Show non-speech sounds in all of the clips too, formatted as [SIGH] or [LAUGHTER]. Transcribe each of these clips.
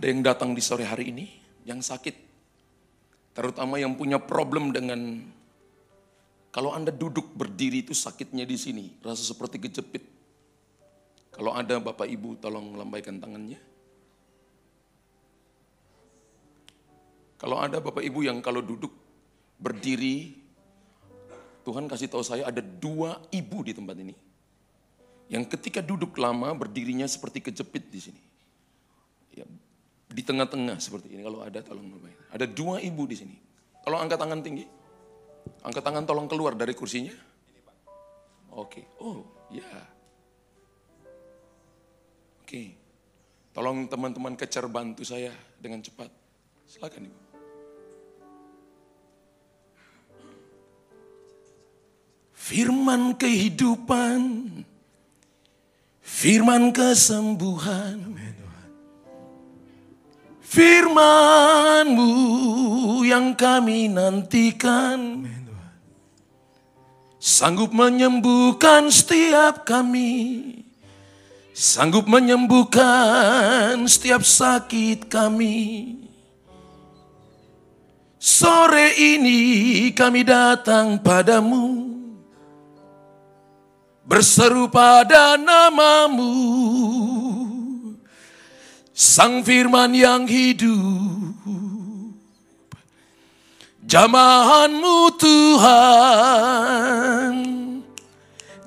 Ada yang datang di sore hari ini yang sakit. Terutama yang punya problem dengan kalau Anda duduk berdiri itu sakitnya di sini, rasa seperti kejepit. Kalau ada Bapak Ibu tolong lambaikan tangannya. Kalau ada Bapak Ibu yang kalau duduk berdiri, Tuhan kasih tahu saya ada dua ibu di tempat ini. Yang ketika duduk lama berdirinya seperti kejepit di sini. Ya, di tengah-tengah seperti ini. Kalau ada tolong lambaikan. Ada dua ibu di sini. Tolong angkat tangan tinggi. Angkat tangan tolong keluar dari kursinya. Oke. Oh, ya. Oke. Tolong teman-teman kecer bantu saya dengan cepat. Silakan Ibu. Firman kehidupan, firman kesembuhan, firmanmu yang kami nantikan, sanggup menyembuhkan setiap kami, sanggup menyembuhkan setiap sakit kami. Sore ini kami datang padamu. Berseru pada namamu Sang firman yang hidup. Jamahanmu Tuhan.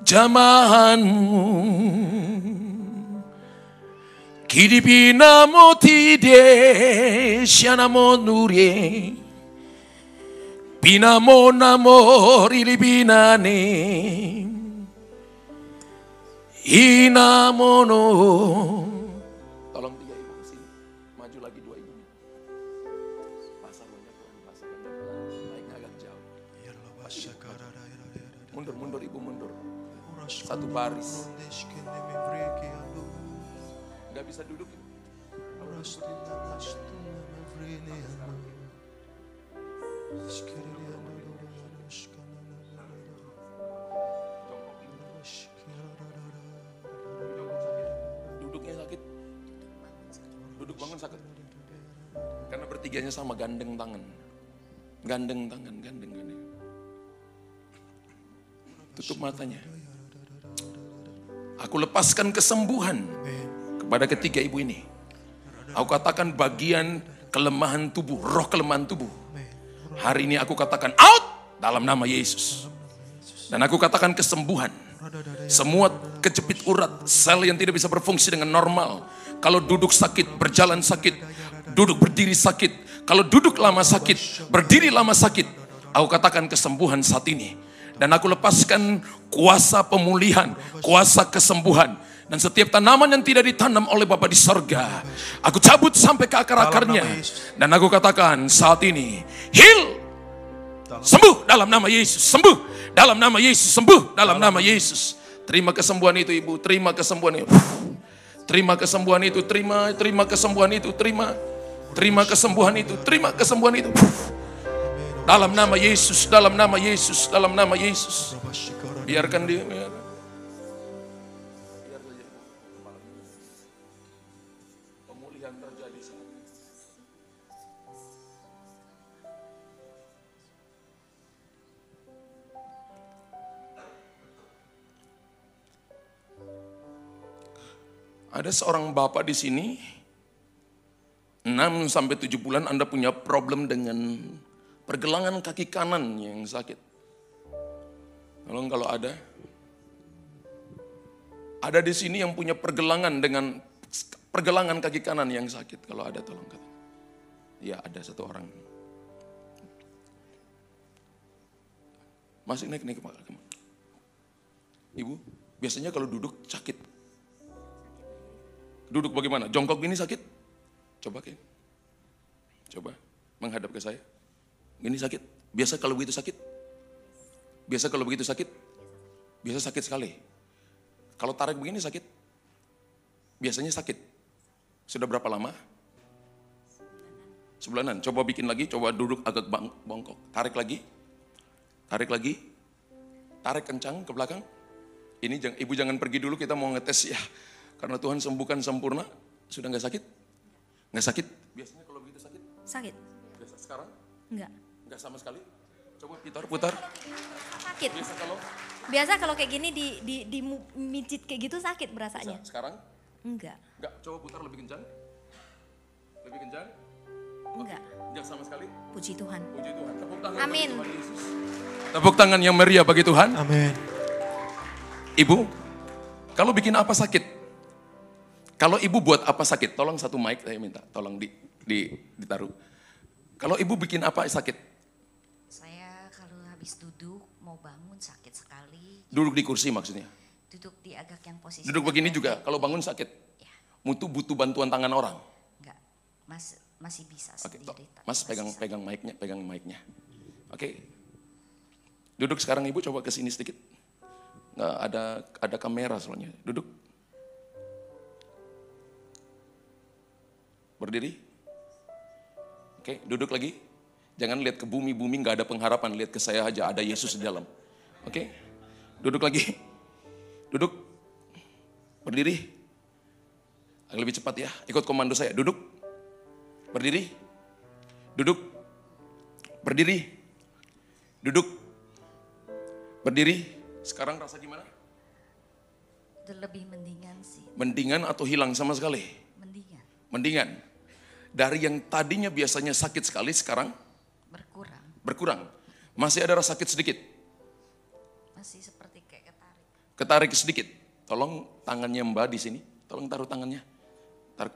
Jamahanmu. Kidipinamo tide Shanamo nurie Pinamo namo rilibinane Inamono. Tolong Baris. Gak bisa duduk. Duduknya sakit. Duduk bangun sakit. Karena bertiganya sama gandeng tangan. Gandeng tangan, gandeng, gandeng. Tutup matanya. Aku lepaskan kesembuhan kepada ketiga ibu ini. Aku katakan bagian kelemahan tubuh, roh kelemahan tubuh. Hari ini aku katakan out dalam nama Yesus. Dan aku katakan kesembuhan. Semua kejepit urat, sel yang tidak bisa berfungsi dengan normal. Kalau duduk sakit, berjalan sakit, duduk berdiri sakit. Kalau duduk lama sakit, berdiri lama sakit. Aku katakan kesembuhan saat ini. Dan aku lepaskan kuasa pemulihan, kuasa kesembuhan. Dan setiap tanaman yang tidak ditanam oleh Bapa di sorga, aku cabut sampai ke akar-akarnya. Dan aku katakan saat ini, heal, sembuh dalam nama Yesus, sembuh dalam nama Yesus, sembuh dalam nama Yesus. Terima kesembuhan itu ibu, terima kesembuhan itu. Terima kesembuhan itu, terima, terima kesembuhan itu, terima. Terima kesembuhan itu, terima kesembuhan itu. Dalam nama Yesus, dalam nama Yesus, dalam nama Yesus. Biarkan dia. Ini. Ada seorang bapak di sini, 6 sampai 7 bulan Anda punya problem dengan pergelangan kaki kanan yang sakit. Tolong kalau ada. Ada di sini yang punya pergelangan dengan pergelangan kaki kanan yang sakit. Kalau ada tolong kata. Ya ada satu orang. Masih naik naik Pak. Ibu, biasanya kalau duduk sakit. Duduk bagaimana? Jongkok ini sakit? Coba kayak. Coba menghadap ke saya. Ini sakit. Biasa kalau begitu sakit? Biasa kalau begitu sakit? Biasa sakit sekali. Kalau tarik begini sakit? Biasanya sakit. Sudah berapa lama? Sebulanan. Coba bikin lagi, coba duduk agak bang, bongkok. Tarik lagi. Tarik lagi. Tarik kencang ke belakang. Ini jangan, ibu jangan pergi dulu, kita mau ngetes ya. Karena Tuhan sembuhkan sempurna. Sudah nggak sakit? Nggak sakit? Biasanya kalau begitu sakit? Sakit? Biasa sekarang? Enggak. Nggak sama sekali? Coba putar, putar. Sakit. Biasa kalau Biasa kalau kayak gini di di di mijit kayak gitu sakit berasanya. bisa. sekarang? Enggak. Nggak, coba putar lebih kencang. Lebih kencang? Enggak. Nggak sama sekali? Puji Tuhan. Puji Tuhan. Tepuk tangan Amin. bagi Tuhan Yesus. Tepuk tangan yang meriah bagi Tuhan. Amin. Ibu, kalau bikin apa sakit? Kalau ibu buat apa sakit? Tolong satu mic saya minta, tolong di, di ditaruh. Kalau ibu bikin apa sakit? Habis duduk mau bangun sakit sekali. Duduk di kursi maksudnya. Duduk di agak yang posisi. Duduk begini juga, kalau bangun sakit. Ya, Mutu butuh bantuan tangan orang. enggak. Mas masih bisa Oke, sendiri. toh. Mas pegang sakit. pegang mic-nya, pegang mic-nya. Oke. Duduk sekarang ibu coba ke sini sedikit. Nggak ada ada kamera soalnya. Duduk. Berdiri. Oke, duduk lagi. Jangan lihat ke bumi, bumi nggak ada pengharapan. Lihat ke saya aja, ada Yesus di dalam. Oke, duduk lagi. Duduk. Berdiri. Agak lebih cepat ya. Ikut komando saya. Duduk. Berdiri. Duduk. Berdiri. Duduk. Berdiri. Sekarang rasa gimana? Lebih mendingan sih. Mendingan atau hilang sama sekali? Mendingan. Mendingan. Dari yang tadinya biasanya sakit sekali, sekarang Berkurang. berkurang. Masih ada rasa sakit sedikit. Masih seperti kayak ketarik. Ketarik sedikit. Tolong tangannya mbak di sini. Tolong taruh tangannya. Taruh.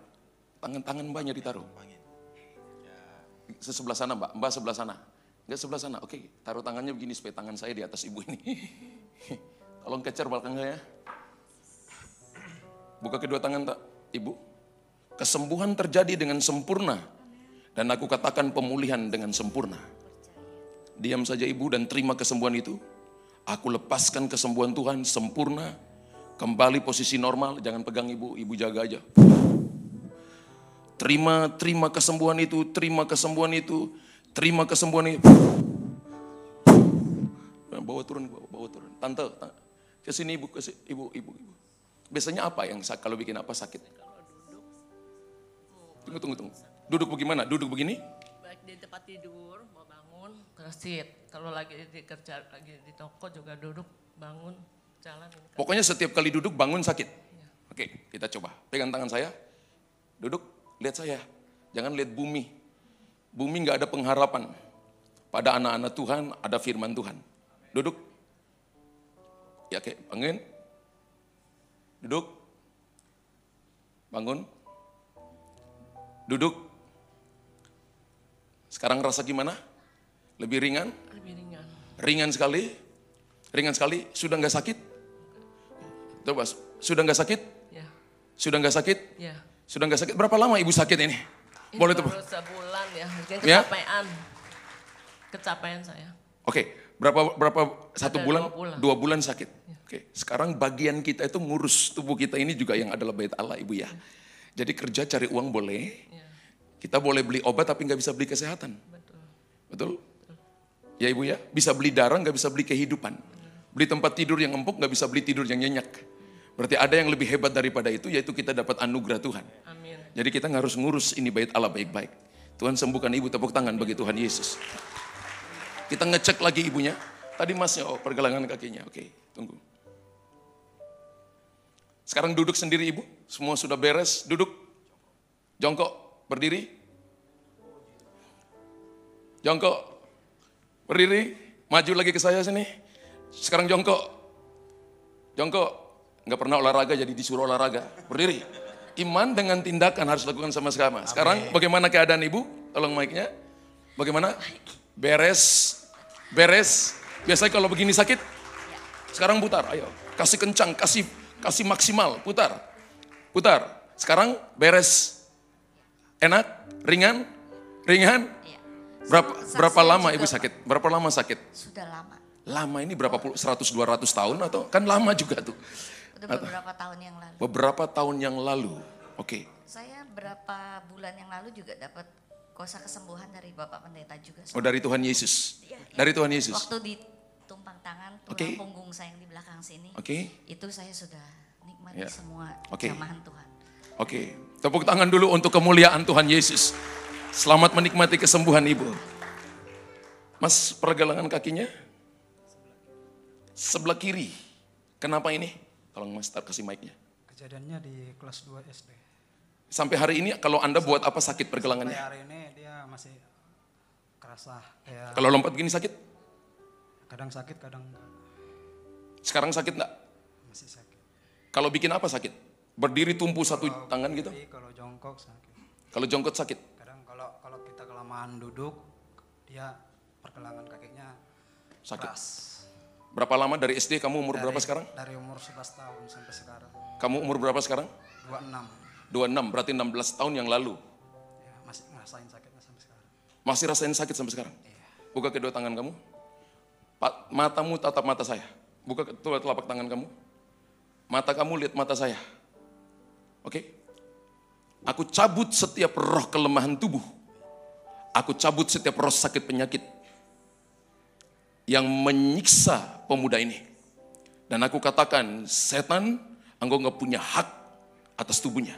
Tangan-tangan mbaknya ditaruh. Sebelah sana mbak, mbak sebelah sana. Enggak sebelah sana, oke. Taruh tangannya begini supaya tangan saya di atas ibu ini. [LAUGHS] Tolong kecer belakang saya. Buka kedua tangan tak, ibu. Kesembuhan terjadi dengan sempurna. Dan aku katakan pemulihan dengan sempurna. Diam saja ibu dan terima kesembuhan itu. Aku lepaskan kesembuhan Tuhan sempurna. Kembali posisi normal, jangan pegang ibu, ibu jaga aja. Terima, terima kesembuhan itu, terima kesembuhan itu, terima kesembuhan itu. Bawa turun, bawa, bawa turun. Tante, ta- ke sini ibu, ke sini, ibu, ibu, ibu. Biasanya apa yang kalau bikin apa sakit? Tunggu, tunggu, tunggu. Duduk bagaimana? Duduk begini? baik di tempat tidur mau bangun kesit kalau lagi di kerja lagi di toko juga duduk bangun jalan Pokoknya setiap kali duduk bangun sakit. Oke, kita coba. Pegang tangan saya. Duduk, lihat saya. Jangan lihat bumi. Bumi nggak ada pengharapan. Pada anak-anak Tuhan ada firman Tuhan. Duduk. Ya, oke, bangun. Duduk. Bangun. Duduk. Sekarang rasa gimana? Lebih ringan? lebih ringan Ringan sekali? Ringan sekali? Sudah nggak sakit? Coba, sudah nggak sakit? ya Sudah nggak sakit? ya Sudah nggak sakit? Berapa lama ibu sakit ini? Ini Boleh baru tuh. sebulan ya mungkin Ya. kecapean kecapean saya Oke, berapa berapa satu Ada bulan? dua bulan. Dua bulan sakit. Oke, sekarang bagian kita itu ngurus tubuh kita ini juga yang adalah bait Allah ibu ya. Jadi kerja cari uang boleh, ya kita boleh beli obat tapi nggak bisa beli kesehatan. betul Betul? Ya ibu ya, bisa beli darah nggak bisa beli kehidupan. Beli tempat tidur yang empuk nggak bisa beli tidur yang nyenyak. Berarti ada yang lebih hebat daripada itu yaitu kita dapat anugerah Tuhan. amin Jadi kita nggak harus ngurus ini bait Allah baik-baik. Tuhan sembuhkan ibu tepuk tangan bagi Tuhan Yesus. Kita ngecek lagi ibunya. Tadi masnya oh pergelangan kakinya. Oke, tunggu. Sekarang duduk sendiri ibu. Semua sudah beres. Duduk. Jongkok. Berdiri. Jongkok. Berdiri. Maju lagi ke saya sini. Sekarang jongkok. Jongkok. Nggak pernah olahraga jadi disuruh olahraga. Berdiri. Iman dengan tindakan harus lakukan sama-sama. Sekarang bagaimana keadaan ibu? Tolong mic-nya. Bagaimana? Beres. Beres. Biasanya kalau begini sakit. Sekarang putar. Ayo. Kasih kencang. Kasih kasih maksimal. Putar. Putar. Sekarang beres. Enak? Ringan? Ringan? Iya. Berapa Saksinya berapa lama ibu sakit? Berapa lama sakit? Sudah lama. Lama ini berapa puluh, 100 200 tahun atau kan lama juga tuh. Udah beberapa tahun yang lalu. Beberapa tahun yang lalu. Oke. Saya berapa bulan yang lalu juga dapat kuasa kesembuhan dari Bapak Pendeta juga. Oh dari Tuhan Yesus. Iya, iya. Dari Tuhan Yesus. Waktu di tumpang tangan tulang Oke. punggung saya yang di belakang sini. Oke. Itu saya sudah nikmati Ya. semua jamahan Tuhan. Oke. Tepuk tangan dulu untuk kemuliaan Tuhan Yesus. Selamat menikmati kesembuhan ibu. Mas, pergelangan kakinya? Sebelah kiri. Kenapa ini? Tolong mas, tar kasih mic-nya. Kejadiannya di kelas 2 SD. Sampai hari ini kalau Anda buat apa sakit Sampai pergelangannya? hari ini dia masih kerasa kayak Kalau lompat gini sakit? kadang sakit, kadang enggak. Sekarang sakit enggak? masih sakit. Kalau bikin apa sakit? Berdiri tumpu satu tangan gitu? Kalau jongkok sakit. Kalau jongkot sakit? Kadang kalau kalau kita kelamaan duduk, dia pergelangan kakinya Sakit. keras. Berapa lama dari SD kamu umur berapa Dari- sekarang? Dari umur 11 tahun sampai sekarang. Kamu umur berapa sekarang? 26. 26, berarti 16 tahun yang lalu. Ya, masih ngerasain sakitnya sampai sekarang. Masih rasain sakit sampai sekarang? Buka kedua tangan kamu. Pa- Matamu tatap mata saya. Buka kedua telapak tangan kamu. Mata kamu lihat mata saya. Oke? Aku cabut setiap roh kelemahan tubuh. Aku cabut setiap roh sakit penyakit yang menyiksa pemuda ini. Dan aku katakan, setan, engkau nggak punya hak atas tubuhnya.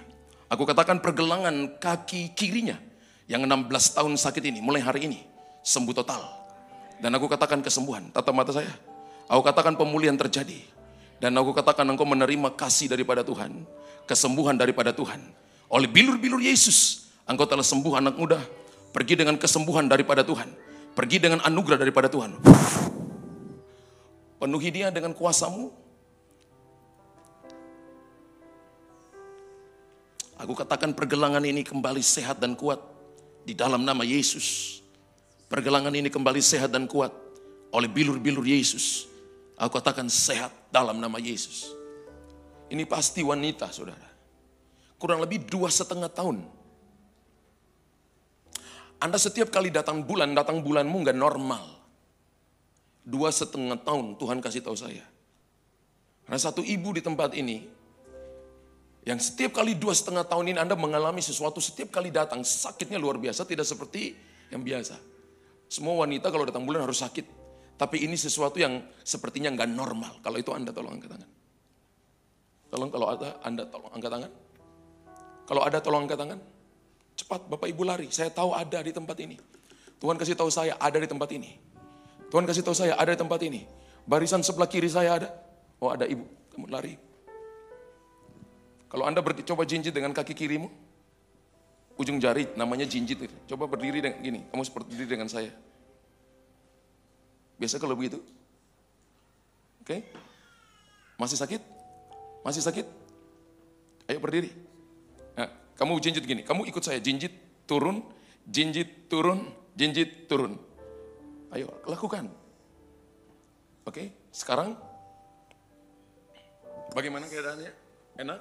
Aku katakan pergelangan kaki kirinya yang 16 tahun sakit ini, mulai hari ini, sembuh total. Dan aku katakan kesembuhan, tatap mata saya. Aku katakan pemulihan terjadi. Dan aku katakan engkau menerima kasih daripada Tuhan, kesembuhan daripada Tuhan. Oleh bilur-bilur Yesus, engkau telah sembuh anak muda. Pergi dengan kesembuhan daripada Tuhan. Pergi dengan anugerah daripada Tuhan. Penuhi dia dengan kuasamu. Aku katakan pergelangan ini kembali sehat dan kuat di dalam nama Yesus. Pergelangan ini kembali sehat dan kuat oleh bilur-bilur Yesus. Aku katakan sehat dalam nama Yesus. Ini pasti wanita, saudara. Kurang lebih dua setengah tahun. Anda setiap kali datang bulan, datang bulanmu nggak normal. Dua setengah tahun Tuhan kasih tahu saya. Karena satu ibu di tempat ini, yang setiap kali dua setengah tahun ini Anda mengalami sesuatu, setiap kali datang sakitnya luar biasa, tidak seperti yang biasa. Semua wanita kalau datang bulan harus sakit. Tapi ini sesuatu yang sepertinya nggak normal. Kalau itu Anda tolong angkat tangan. Tolong kalau ada Anda tolong angkat tangan. Kalau ada tolong angkat tangan. Cepat Bapak Ibu lari. Saya tahu ada di tempat ini. Tuhan kasih tahu saya ada di tempat ini. Tuhan kasih tahu saya ada di tempat ini. Barisan sebelah kiri saya ada. Oh ada ibu, kamu lari. Kalau Anda coba jinjit dengan kaki kirimu, ujung jari namanya jinjit. Coba berdiri dengan gini, kamu seperti berdiri dengan saya. Biasa kalau begitu. Oke? Masih sakit? Masih sakit? Ayo berdiri. Nah, kamu jinjit gini, kamu ikut saya jinjit turun, jinjit turun, jinjit turun. Ayo lakukan. Oke, sekarang bagaimana keadaannya? Enak?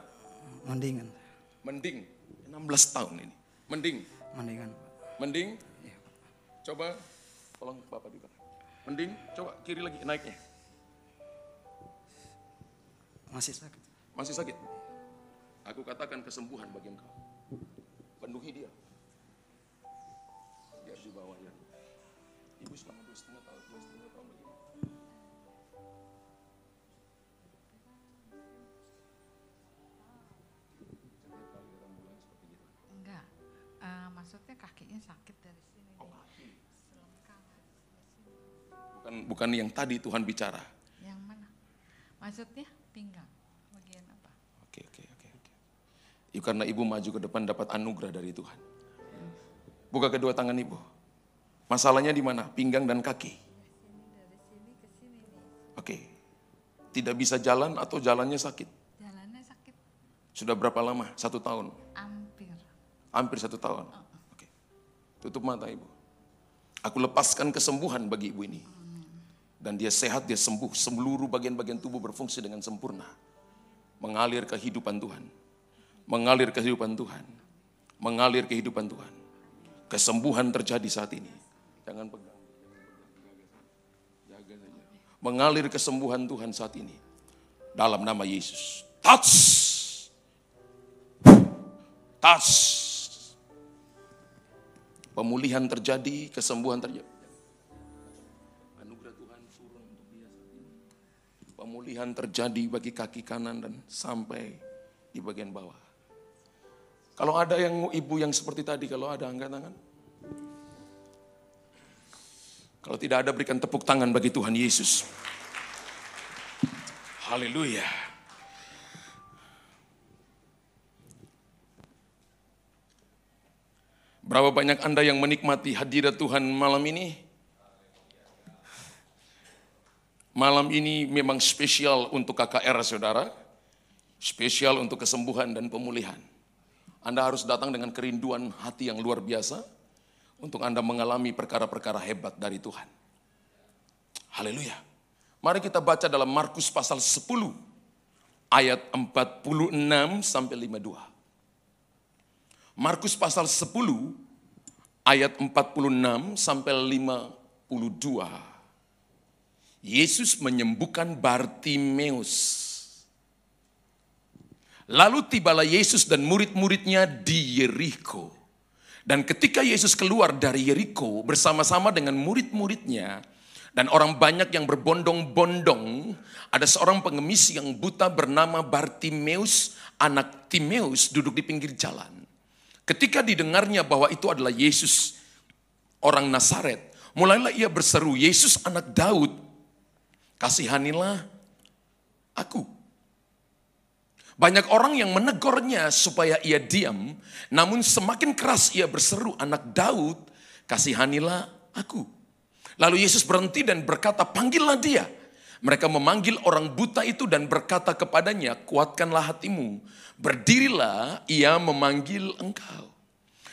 Mendingan. Mending. 16 tahun ini. Mending. Mendingan. Mending. Coba tolong Bapak juga. Mending, coba kiri lagi naiknya. Masih sakit. Masih sakit? Aku katakan kesembuhan bagi engkau. Penuhi dia. Dia di bawahnya. Ibu selama dua setengah tahun, dua setengah tahun begini. Enggak, Eh, maksudnya kakinya sakit dari sini. Oh. Selengkangan. Bukan bukan yang tadi Tuhan bicara. Yang mana? Maksudnya pinggang. Bagian apa? Oke, oke, oke, oke. Ibu karena ibu maju ke depan dapat anugerah dari Tuhan. Buka kedua tangan ibu. Masalahnya di mana? Pinggang dan kaki. Oke. Tidak bisa jalan atau jalannya sakit. Jalannya sakit Sudah berapa lama? Satu tahun. hampir. Hampir satu tahun. Oke. Tutup mata ibu. Aku lepaskan kesembuhan bagi ibu ini. Dan dia sehat, dia sembuh. Seluruh bagian-bagian tubuh berfungsi dengan sempurna. Mengalir kehidupan Tuhan. Mengalir kehidupan Tuhan. Mengalir kehidupan Tuhan. Kesembuhan terjadi saat ini. Jangan pegang. Jaga saja. Mengalir kesembuhan Tuhan saat ini. Dalam nama Yesus. Touch! Touch! Pemulihan terjadi, kesembuhan terjadi. Pemulihan terjadi bagi kaki kanan dan sampai di bagian bawah. Kalau ada yang ibu yang seperti tadi, kalau ada angkat tangan. Kalau tidak ada berikan tepuk tangan bagi Tuhan Yesus. Haleluya. Berapa banyak Anda yang menikmati hadirat Tuhan malam ini? Malam ini memang spesial untuk KKR saudara. Spesial untuk kesembuhan dan pemulihan. Anda harus datang dengan kerinduan hati yang luar biasa untuk Anda mengalami perkara-perkara hebat dari Tuhan. Haleluya. Mari kita baca dalam Markus pasal 10 ayat 46 sampai 52. Markus pasal 10 ayat 46 sampai 52. Yesus menyembuhkan Bartimeus. Lalu tibalah Yesus dan murid-muridnya di Yeriko. Dan ketika Yesus keluar dari Yeriko bersama-sama dengan murid-muridnya dan orang banyak yang berbondong-bondong, ada seorang pengemis yang buta bernama Bartimeus, anak Timeus duduk di pinggir jalan. Ketika didengarnya bahwa itu adalah Yesus, orang Nazaret, mulailah ia berseru, Yesus anak Daud, kasihanilah aku. Banyak orang yang menegurnya supaya ia diam, namun semakin keras ia berseru, anak Daud, kasihanilah aku. Lalu Yesus berhenti dan berkata, panggillah dia. Mereka memanggil orang buta itu dan berkata kepadanya, kuatkanlah hatimu, berdirilah, ia memanggil engkau.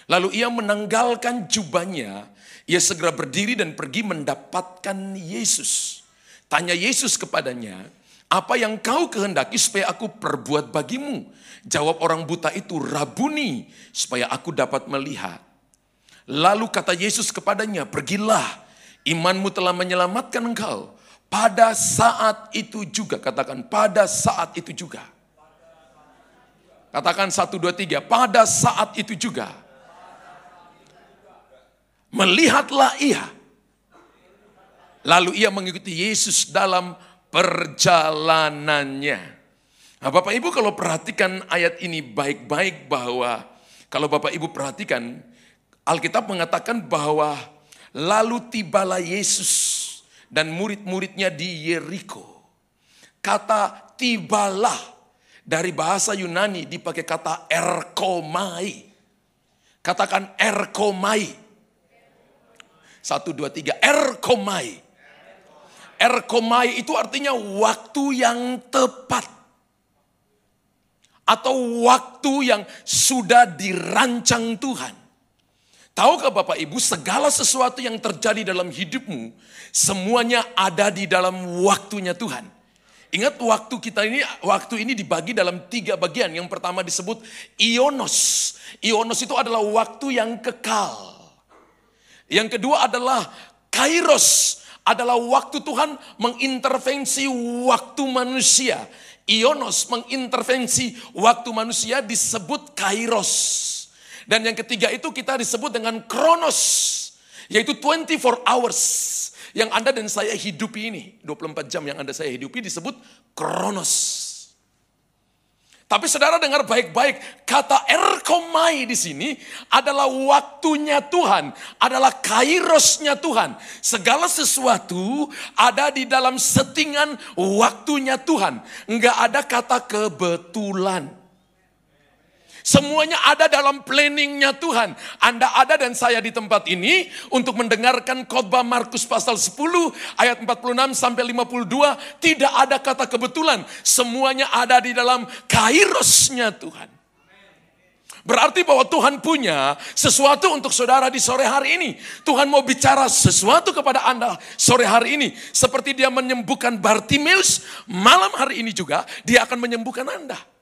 Lalu ia menanggalkan jubahnya, ia segera berdiri dan pergi mendapatkan Yesus. Tanya Yesus kepadanya, apa yang kau kehendaki supaya aku perbuat bagimu? Jawab orang buta itu, Rabuni, supaya aku dapat melihat. Lalu kata Yesus kepadanya, pergilah, imanmu telah menyelamatkan engkau. Pada saat itu juga, katakan pada saat itu juga. Katakan satu, dua, tiga, pada saat itu juga. Melihatlah ia. Lalu ia mengikuti Yesus dalam perjalanannya. Nah, Bapak Ibu kalau perhatikan ayat ini baik-baik bahwa kalau Bapak Ibu perhatikan Alkitab mengatakan bahwa lalu tibalah Yesus dan murid-muridnya di Yeriko. Kata tibalah dari bahasa Yunani dipakai kata erkomai. Katakan erkomai. Satu, dua, tiga. Erkomai. Erkomai itu artinya waktu yang tepat. Atau waktu yang sudah dirancang Tuhan. Tahukah Bapak Ibu segala sesuatu yang terjadi dalam hidupmu. Semuanya ada di dalam waktunya Tuhan. Ingat waktu kita ini, waktu ini dibagi dalam tiga bagian. Yang pertama disebut ionos. Ionos itu adalah waktu yang kekal. Yang kedua adalah kairos adalah waktu Tuhan mengintervensi waktu manusia. Ionos mengintervensi waktu manusia disebut kairos. Dan yang ketiga itu kita disebut dengan kronos. Yaitu 24 hours. Yang Anda dan saya hidupi ini. 24 jam yang Anda saya hidupi disebut kronos. Tapi saudara dengar baik-baik, kata erkomai di sini adalah waktunya Tuhan, adalah kairosnya Tuhan. Segala sesuatu ada di dalam settingan waktunya Tuhan. Enggak ada kata kebetulan. Semuanya ada dalam planningnya Tuhan. Anda ada dan saya di tempat ini untuk mendengarkan khotbah Markus pasal 10 ayat 46 sampai 52. Tidak ada kata kebetulan. Semuanya ada di dalam kairosnya Tuhan. Berarti bahwa Tuhan punya sesuatu untuk saudara di sore hari ini. Tuhan mau bicara sesuatu kepada Anda sore hari ini. Seperti dia menyembuhkan Bartimeus, malam hari ini juga dia akan menyembuhkan Anda.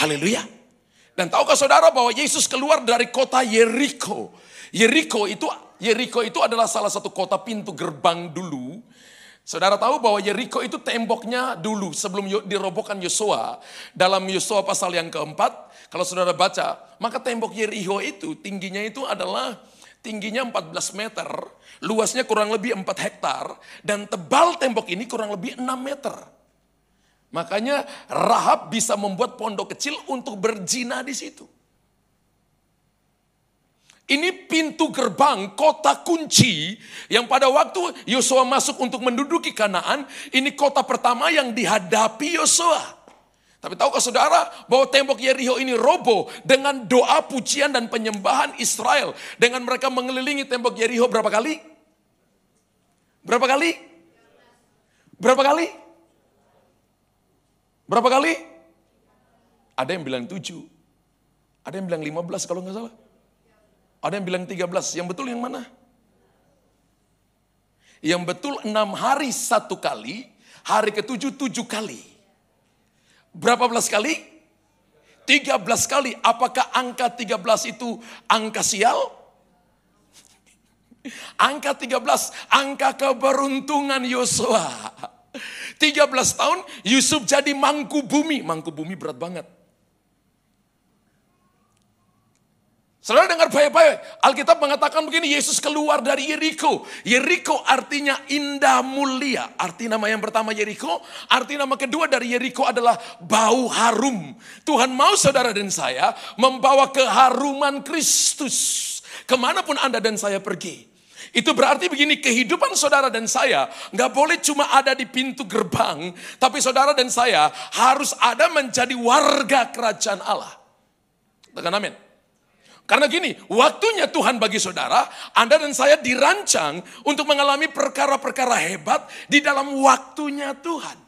Haleluya. Dan tahukah saudara bahwa Yesus keluar dari kota Yeriko. Yeriko itu Yeriko itu adalah salah satu kota pintu gerbang dulu. Saudara tahu bahwa Yeriko itu temboknya dulu sebelum dirobohkan Yosua. Dalam Yosua pasal yang keempat, kalau saudara baca, maka tembok Yeriko itu tingginya itu adalah tingginya 14 meter, luasnya kurang lebih 4 hektar, dan tebal tembok ini kurang lebih 6 meter. Makanya Rahab bisa membuat pondok kecil untuk berzina di situ. Ini pintu gerbang kota kunci yang pada waktu Yosua masuk untuk menduduki Kanaan, ini kota pertama yang dihadapi Yosua. Tapi tahukah saudara bahwa tembok Yeriho ini roboh dengan doa pujian dan penyembahan Israel. Dengan mereka mengelilingi tembok Yeriho berapa kali? Berapa kali? Berapa kali? Berapa kali? Ada yang bilang tujuh. Ada yang bilang lima belas kalau nggak salah. Ada yang bilang 13, yang betul yang mana? Yang betul enam hari satu kali, hari ketujuh tujuh kali. Berapa belas kali? 13 kali. Apakah angka 13 itu angka sial? Angka 13, angka keberuntungan Yosua. 13 tahun Yusuf jadi mangku bumi. Mangku bumi berat banget. Saudara dengar baik-baik. Alkitab mengatakan begini, Yesus keluar dari Yeriko. Yeriko artinya indah mulia. Arti nama yang pertama Yeriko, arti nama kedua dari Yeriko adalah bau harum. Tuhan mau saudara dan saya membawa keharuman Kristus. Ke mana pun Anda dan saya pergi. Itu berarti begini, kehidupan saudara dan saya nggak boleh cuma ada di pintu gerbang, tapi saudara dan saya harus ada menjadi warga kerajaan Allah. Tekan amin. Karena gini, waktunya Tuhan bagi saudara, Anda dan saya dirancang untuk mengalami perkara-perkara hebat di dalam waktunya Tuhan.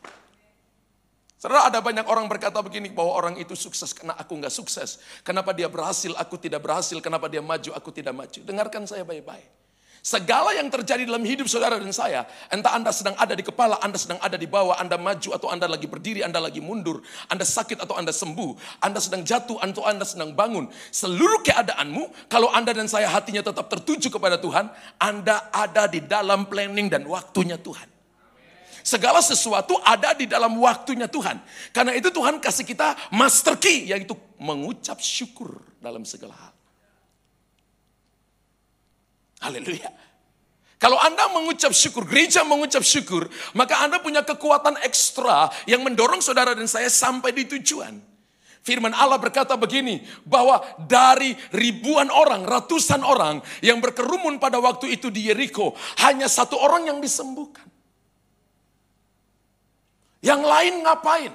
Saudara ada banyak orang berkata begini bahwa orang itu sukses karena aku nggak sukses. Kenapa dia berhasil, aku tidak berhasil. Kenapa dia maju, aku tidak maju. Dengarkan saya baik-baik. Segala yang terjadi dalam hidup saudara dan saya, entah Anda sedang ada di kepala, Anda sedang ada di bawah, Anda maju atau Anda lagi berdiri, Anda lagi mundur, Anda sakit atau Anda sembuh, Anda sedang jatuh atau Anda sedang bangun. Seluruh keadaanmu, kalau Anda dan saya hatinya tetap tertuju kepada Tuhan, Anda ada di dalam planning dan waktunya Tuhan. Segala sesuatu ada di dalam waktunya Tuhan. Karena itu Tuhan kasih kita master key, yaitu mengucap syukur dalam segala hal. Haleluya. Kalau Anda mengucap syukur, gereja mengucap syukur, maka Anda punya kekuatan ekstra yang mendorong saudara dan saya sampai di tujuan. Firman Allah berkata begini, bahwa dari ribuan orang, ratusan orang yang berkerumun pada waktu itu di Yeriko, hanya satu orang yang disembuhkan. Yang lain ngapain?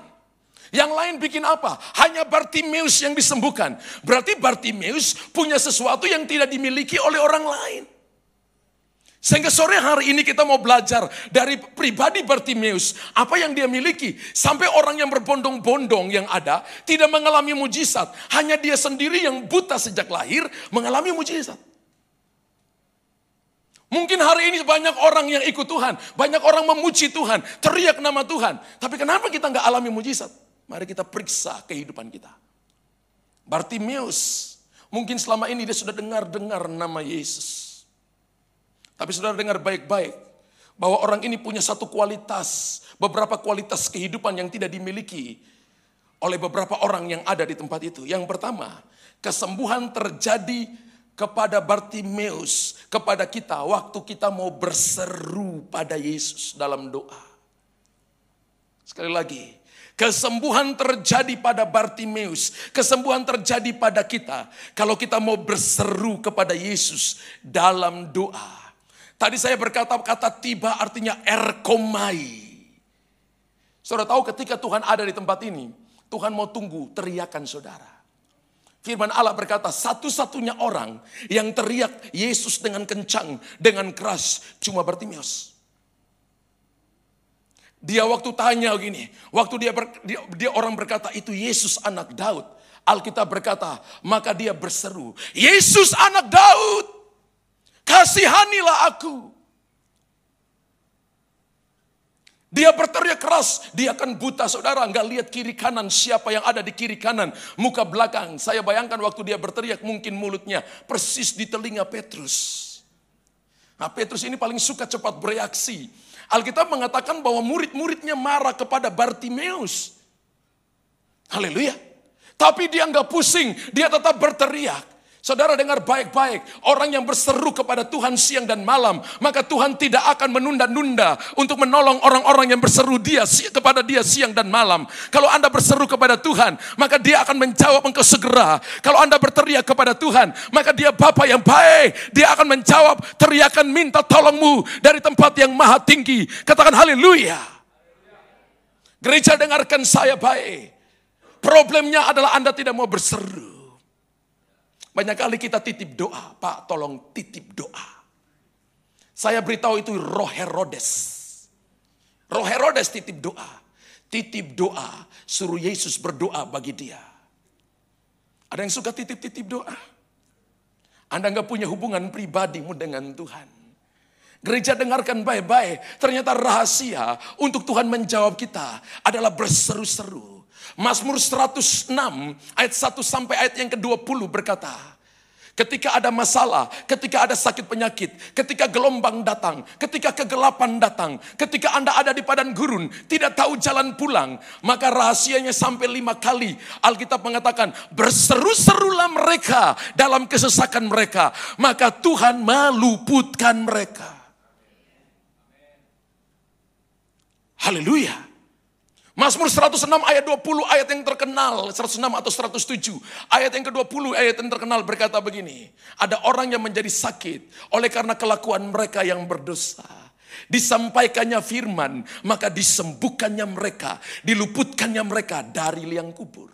Yang lain bikin apa? Hanya Bartimeus yang disembuhkan. Berarti Bartimeus punya sesuatu yang tidak dimiliki oleh orang lain. Sehingga sore hari ini kita mau belajar dari pribadi Bartimeus. Apa yang dia miliki. Sampai orang yang berbondong-bondong yang ada tidak mengalami mujizat. Hanya dia sendiri yang buta sejak lahir mengalami mujizat. Mungkin hari ini banyak orang yang ikut Tuhan. Banyak orang memuji Tuhan. Teriak nama Tuhan. Tapi kenapa kita nggak alami mujizat? Mari kita periksa kehidupan kita. Bartimeus. Mungkin selama ini dia sudah dengar-dengar nama Yesus. Tapi saudara dengar baik-baik. Bahwa orang ini punya satu kualitas. Beberapa kualitas kehidupan yang tidak dimiliki. Oleh beberapa orang yang ada di tempat itu. Yang pertama, kesembuhan terjadi kepada Bartimeus, kepada kita waktu kita mau berseru pada Yesus dalam doa. Sekali lagi, kesembuhan terjadi pada Bartimeus, kesembuhan terjadi pada kita kalau kita mau berseru kepada Yesus dalam doa. Tadi saya berkata kata tiba artinya erkomai. Saudara tahu ketika Tuhan ada di tempat ini, Tuhan mau tunggu teriakan saudara. Firman Allah berkata satu-satunya orang yang teriak Yesus dengan kencang, dengan keras cuma Bartimeus. Dia waktu tanya gini, waktu dia, ber, dia, dia orang berkata itu Yesus anak Daud. Alkitab berkata, maka dia berseru, Yesus anak Daud, kasihanilah aku. Dia berteriak keras, dia akan buta saudara, nggak lihat kiri kanan siapa yang ada di kiri kanan, muka belakang. Saya bayangkan waktu dia berteriak mungkin mulutnya persis di telinga Petrus. Nah Petrus ini paling suka cepat bereaksi. Alkitab mengatakan bahwa murid-muridnya marah kepada Bartimeus. Haleluya. Tapi dia nggak pusing, dia tetap berteriak. Saudara dengar baik-baik, orang yang berseru kepada Tuhan siang dan malam, maka Tuhan tidak akan menunda-nunda untuk menolong orang-orang yang berseru dia kepada dia siang dan malam. Kalau Anda berseru kepada Tuhan, maka dia akan menjawab engkau segera. Kalau Anda berteriak kepada Tuhan, maka dia Bapa yang baik, dia akan menjawab teriakan minta tolongmu dari tempat yang maha tinggi. Katakan haleluya. Gereja dengarkan saya baik. Problemnya adalah Anda tidak mau berseru. Banyak kali kita titip doa, Pak tolong titip doa. Saya beritahu itu roh Herodes. Roh Herodes titip doa. Titip doa, suruh Yesus berdoa bagi dia. Ada yang suka titip-titip doa? Anda nggak punya hubungan pribadimu dengan Tuhan. Gereja dengarkan baik-baik. Ternyata rahasia untuk Tuhan menjawab kita adalah berseru-seru. Mazmur 106 ayat 1 sampai ayat yang ke-20 berkata, Ketika ada masalah, ketika ada sakit penyakit, ketika gelombang datang, ketika kegelapan datang, ketika Anda ada di padang gurun, tidak tahu jalan pulang, maka rahasianya sampai lima kali. Alkitab mengatakan, berseru-serulah mereka dalam kesesakan mereka, maka Tuhan meluputkan mereka. Haleluya. Mazmur 106 ayat 20 ayat yang terkenal, 106 atau 107. Ayat yang ke-20 ayat yang terkenal berkata begini. Ada orang yang menjadi sakit oleh karena kelakuan mereka yang berdosa. Disampaikannya firman, maka disembuhkannya mereka, diluputkannya mereka dari liang kubur.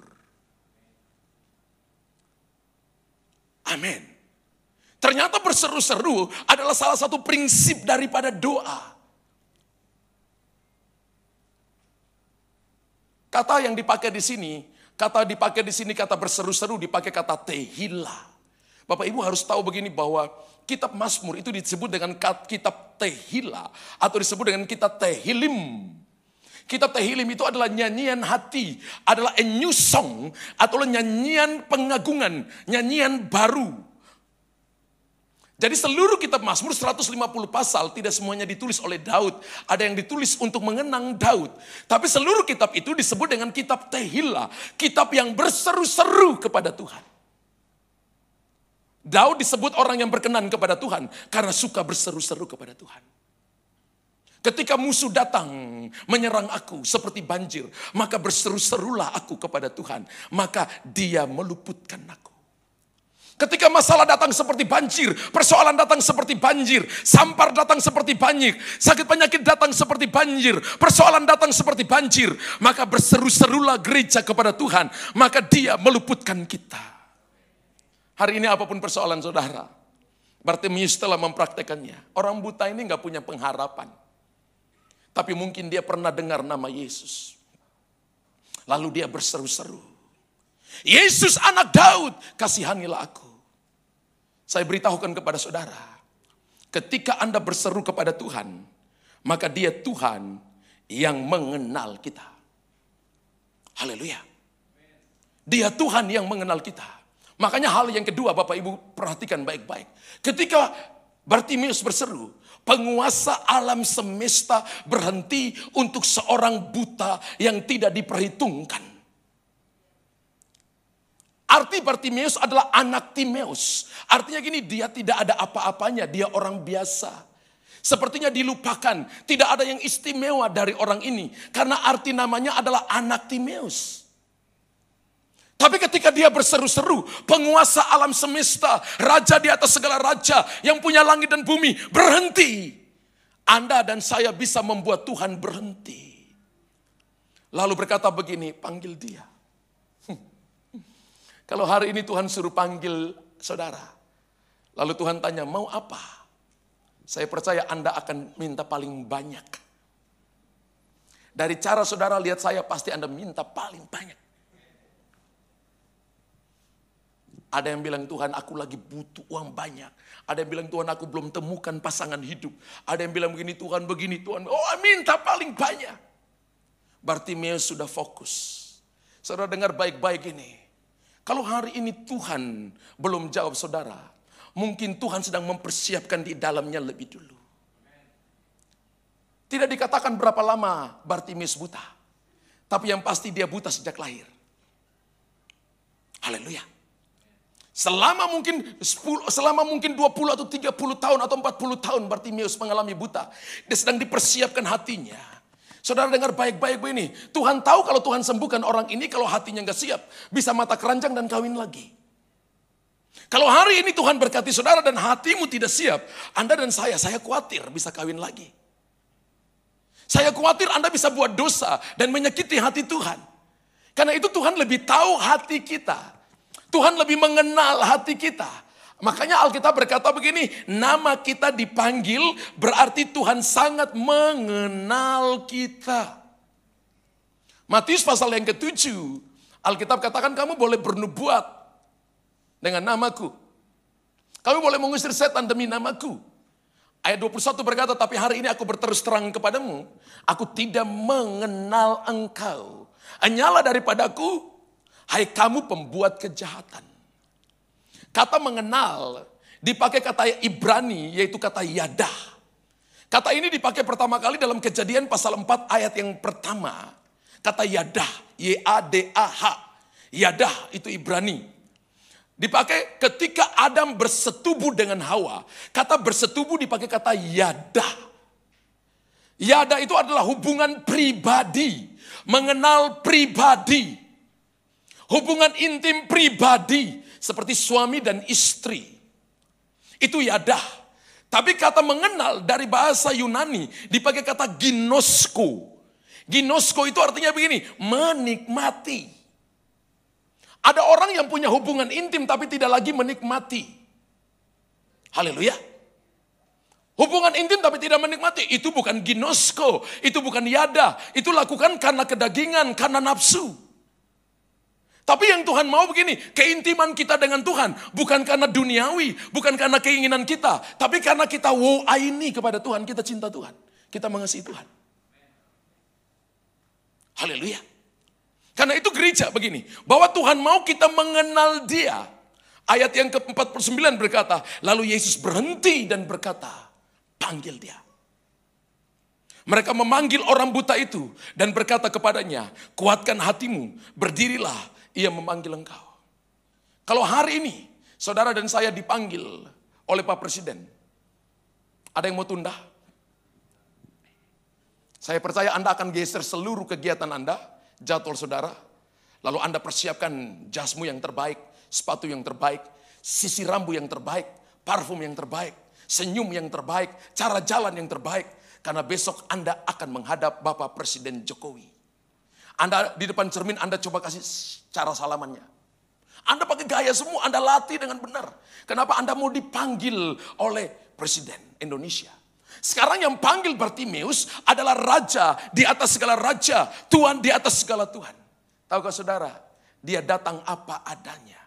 Amin. Ternyata berseru-seru adalah salah satu prinsip daripada doa. Kata yang dipakai di sini, kata dipakai di sini kata berseru-seru dipakai kata tehila. Bapak Ibu harus tahu begini bahwa kitab Mazmur itu disebut dengan kitab tehila atau disebut dengan kitab tehilim. Kitab Tehilim itu adalah nyanyian hati, adalah a new song atau nyanyian pengagungan, nyanyian baru jadi seluruh kitab Mazmur 150 pasal tidak semuanya ditulis oleh Daud. Ada yang ditulis untuk mengenang Daud. Tapi seluruh kitab itu disebut dengan kitab Tehillah. Kitab yang berseru-seru kepada Tuhan. Daud disebut orang yang berkenan kepada Tuhan karena suka berseru-seru kepada Tuhan. Ketika musuh datang menyerang aku seperti banjir, maka berseru-serulah aku kepada Tuhan, maka Dia meluputkan aku. Ketika masalah datang seperti banjir, persoalan datang seperti banjir, sampar datang seperti banjir, sakit penyakit datang seperti banjir, persoalan datang seperti banjir, maka berseru-serulah gereja kepada Tuhan, maka dia meluputkan kita. Hari ini apa pun persoalan saudara, Bartimius telah mempraktekannya. Orang buta ini nggak punya pengharapan. Tapi mungkin dia pernah dengar nama Yesus. Lalu dia berseru-seru. Yesus anak Daud, kasihanilah aku. Saya beritahukan kepada saudara, ketika Anda berseru kepada Tuhan, maka dia Tuhan yang mengenal kita. Haleluya. Dia Tuhan yang mengenal kita. Makanya hal yang kedua Bapak Ibu perhatikan baik-baik. Ketika Bartimius berseru, penguasa alam semesta berhenti untuk seorang buta yang tidak diperhitungkan. Arti Bartimeus adalah anak Timeus. Artinya gini, dia tidak ada apa-apanya, dia orang biasa. Sepertinya dilupakan, tidak ada yang istimewa dari orang ini. Karena arti namanya adalah anak Timeus. Tapi ketika dia berseru-seru, penguasa alam semesta, raja di atas segala raja, yang punya langit dan bumi, berhenti. Anda dan saya bisa membuat Tuhan berhenti. Lalu berkata begini, panggil dia. Kalau hari ini Tuhan suruh panggil saudara, lalu Tuhan tanya, mau apa? Saya percaya Anda akan minta paling banyak. Dari cara saudara lihat saya, pasti Anda minta paling banyak. Ada yang bilang Tuhan aku lagi butuh uang banyak. Ada yang bilang Tuhan aku belum temukan pasangan hidup. Ada yang bilang begini Tuhan begini Tuhan. Oh minta paling banyak. Bartimeus sudah fokus. Saudara dengar baik-baik ini. Kalau hari ini Tuhan belum jawab saudara, mungkin Tuhan sedang mempersiapkan di dalamnya lebih dulu. Tidak dikatakan berapa lama Bartimeus buta. Tapi yang pasti dia buta sejak lahir. Haleluya. Selama mungkin 10, selama mungkin 20 atau 30 tahun atau 40 tahun Bartimeus mengalami buta. Dia sedang dipersiapkan hatinya. Saudara dengar baik-baik begini. Tuhan tahu kalau Tuhan sembuhkan orang ini kalau hatinya nggak siap. Bisa mata keranjang dan kawin lagi. Kalau hari ini Tuhan berkati saudara dan hatimu tidak siap. Anda dan saya, saya khawatir bisa kawin lagi. Saya khawatir Anda bisa buat dosa dan menyakiti hati Tuhan. Karena itu Tuhan lebih tahu hati kita. Tuhan lebih mengenal hati kita. Makanya Alkitab berkata begini, nama kita dipanggil berarti Tuhan sangat mengenal kita. Matius pasal yang ketujuh, Alkitab katakan kamu boleh bernubuat dengan namaku. Kamu boleh mengusir setan demi namaku. Ayat 21 berkata, tapi hari ini aku berterus terang kepadamu, aku tidak mengenal engkau. Hanyalah daripadaku, hai kamu pembuat kejahatan. Kata mengenal dipakai kata Ibrani yaitu kata yadah. Kata ini dipakai pertama kali dalam kejadian pasal 4 ayat yang pertama. Kata yadah, Y-A-D-A-H. Yadah itu Ibrani. Dipakai ketika Adam bersetubuh dengan Hawa. Kata bersetubuh dipakai kata yadah. Yada itu adalah hubungan pribadi. Mengenal pribadi. Hubungan intim pribadi seperti suami dan istri. Itu yadah. Tapi kata mengenal dari bahasa Yunani dipakai kata ginosko. Ginosko itu artinya begini, menikmati. Ada orang yang punya hubungan intim tapi tidak lagi menikmati. Haleluya. Hubungan intim tapi tidak menikmati. Itu bukan ginosko, itu bukan yada. Itu lakukan karena kedagingan, karena nafsu. Tapi yang Tuhan mau begini, keintiman kita dengan Tuhan bukan karena duniawi, bukan karena keinginan kita, tapi karena kita wow ini kepada Tuhan, kita cinta Tuhan, kita mengasihi Tuhan. Haleluya. Karena itu gereja begini, bahwa Tuhan mau kita mengenal dia. Ayat yang ke-49 berkata, lalu Yesus berhenti dan berkata, panggil dia. Mereka memanggil orang buta itu dan berkata kepadanya, kuatkan hatimu, berdirilah, ia memanggil engkau. Kalau hari ini saudara dan saya dipanggil oleh Pak Presiden, ada yang mau tunda? Saya percaya Anda akan geser seluruh kegiatan Anda, jadwal saudara, lalu Anda persiapkan jasmu yang terbaik, sepatu yang terbaik, sisi rambu yang terbaik, parfum yang terbaik, senyum yang terbaik, cara jalan yang terbaik, karena besok Anda akan menghadap Bapak Presiden Jokowi. Anda di depan cermin, Anda coba kasih cara salamannya. Anda pakai gaya semua, Anda latih dengan benar. Kenapa Anda mau dipanggil oleh Presiden Indonesia? Sekarang yang panggil Bartimeus adalah raja di atas segala raja, Tuhan di atas segala Tuhan. Tahukah saudara, dia datang apa adanya.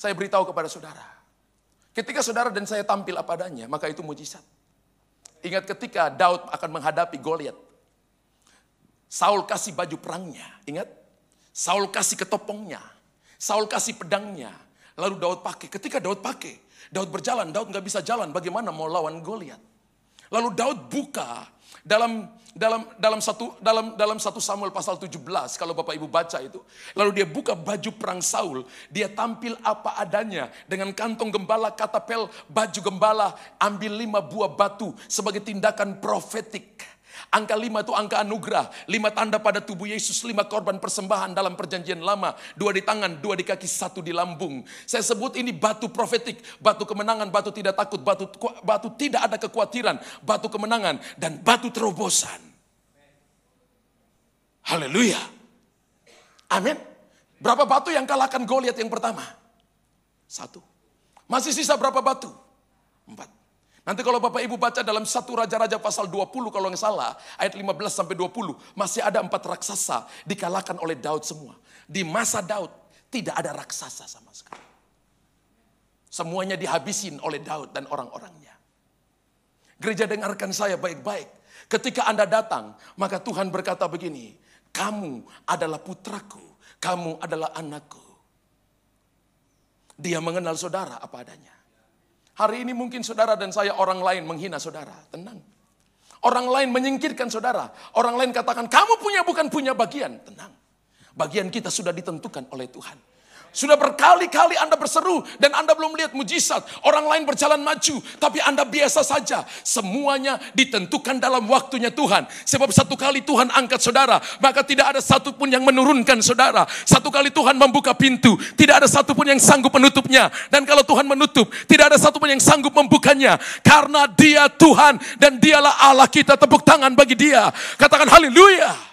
Saya beritahu kepada saudara, ketika saudara dan saya tampil apa adanya, maka itu mujizat. Ingat ketika Daud akan menghadapi Goliat. Saul kasih baju perangnya, ingat? Saul kasih ketopongnya, Saul kasih pedangnya, lalu Daud pakai. Ketika Daud pakai, Daud berjalan, Daud nggak bisa jalan, bagaimana mau lawan Goliat? Lalu Daud buka dalam dalam dalam satu dalam dalam satu Samuel pasal 17 kalau Bapak Ibu baca itu. Lalu dia buka baju perang Saul, dia tampil apa adanya dengan kantong gembala katapel, baju gembala, ambil lima buah batu sebagai tindakan profetik. Angka lima itu angka anugerah. Lima tanda pada tubuh Yesus. Lima korban persembahan dalam perjanjian lama. Dua di tangan, dua di kaki, satu di lambung. Saya sebut ini batu profetik. Batu kemenangan, batu tidak takut. Batu, batu tidak ada kekhawatiran. Batu kemenangan dan batu terobosan. Haleluya. Amin. Berapa batu yang kalahkan Goliat yang pertama? Satu. Masih sisa berapa batu? Empat. Nanti kalau Bapak Ibu baca dalam satu Raja-Raja pasal 20 kalau nggak salah, ayat 15 sampai 20, masih ada empat raksasa dikalahkan oleh Daud semua. Di masa Daud tidak ada raksasa sama sekali. Semuanya dihabisin oleh Daud dan orang-orangnya. Gereja dengarkan saya baik-baik. Ketika Anda datang, maka Tuhan berkata begini, kamu adalah putraku, kamu adalah anakku. Dia mengenal saudara apa adanya. Hari ini mungkin saudara dan saya orang lain menghina saudara. Tenang. Orang lain menyingkirkan saudara. Orang lain katakan kamu punya bukan punya bagian. Tenang. Bagian kita sudah ditentukan oleh Tuhan. Sudah berkali-kali Anda berseru dan Anda belum lihat mujizat. Orang lain berjalan maju, tapi Anda biasa saja. Semuanya ditentukan dalam waktunya Tuhan. Sebab satu kali Tuhan angkat saudara, maka tidak ada satupun yang menurunkan saudara. Satu kali Tuhan membuka pintu, tidak ada satupun yang sanggup menutupnya. Dan kalau Tuhan menutup, tidak ada satupun yang sanggup membukanya. Karena dia Tuhan dan dialah Allah kita. Tepuk tangan bagi dia. Katakan haleluya.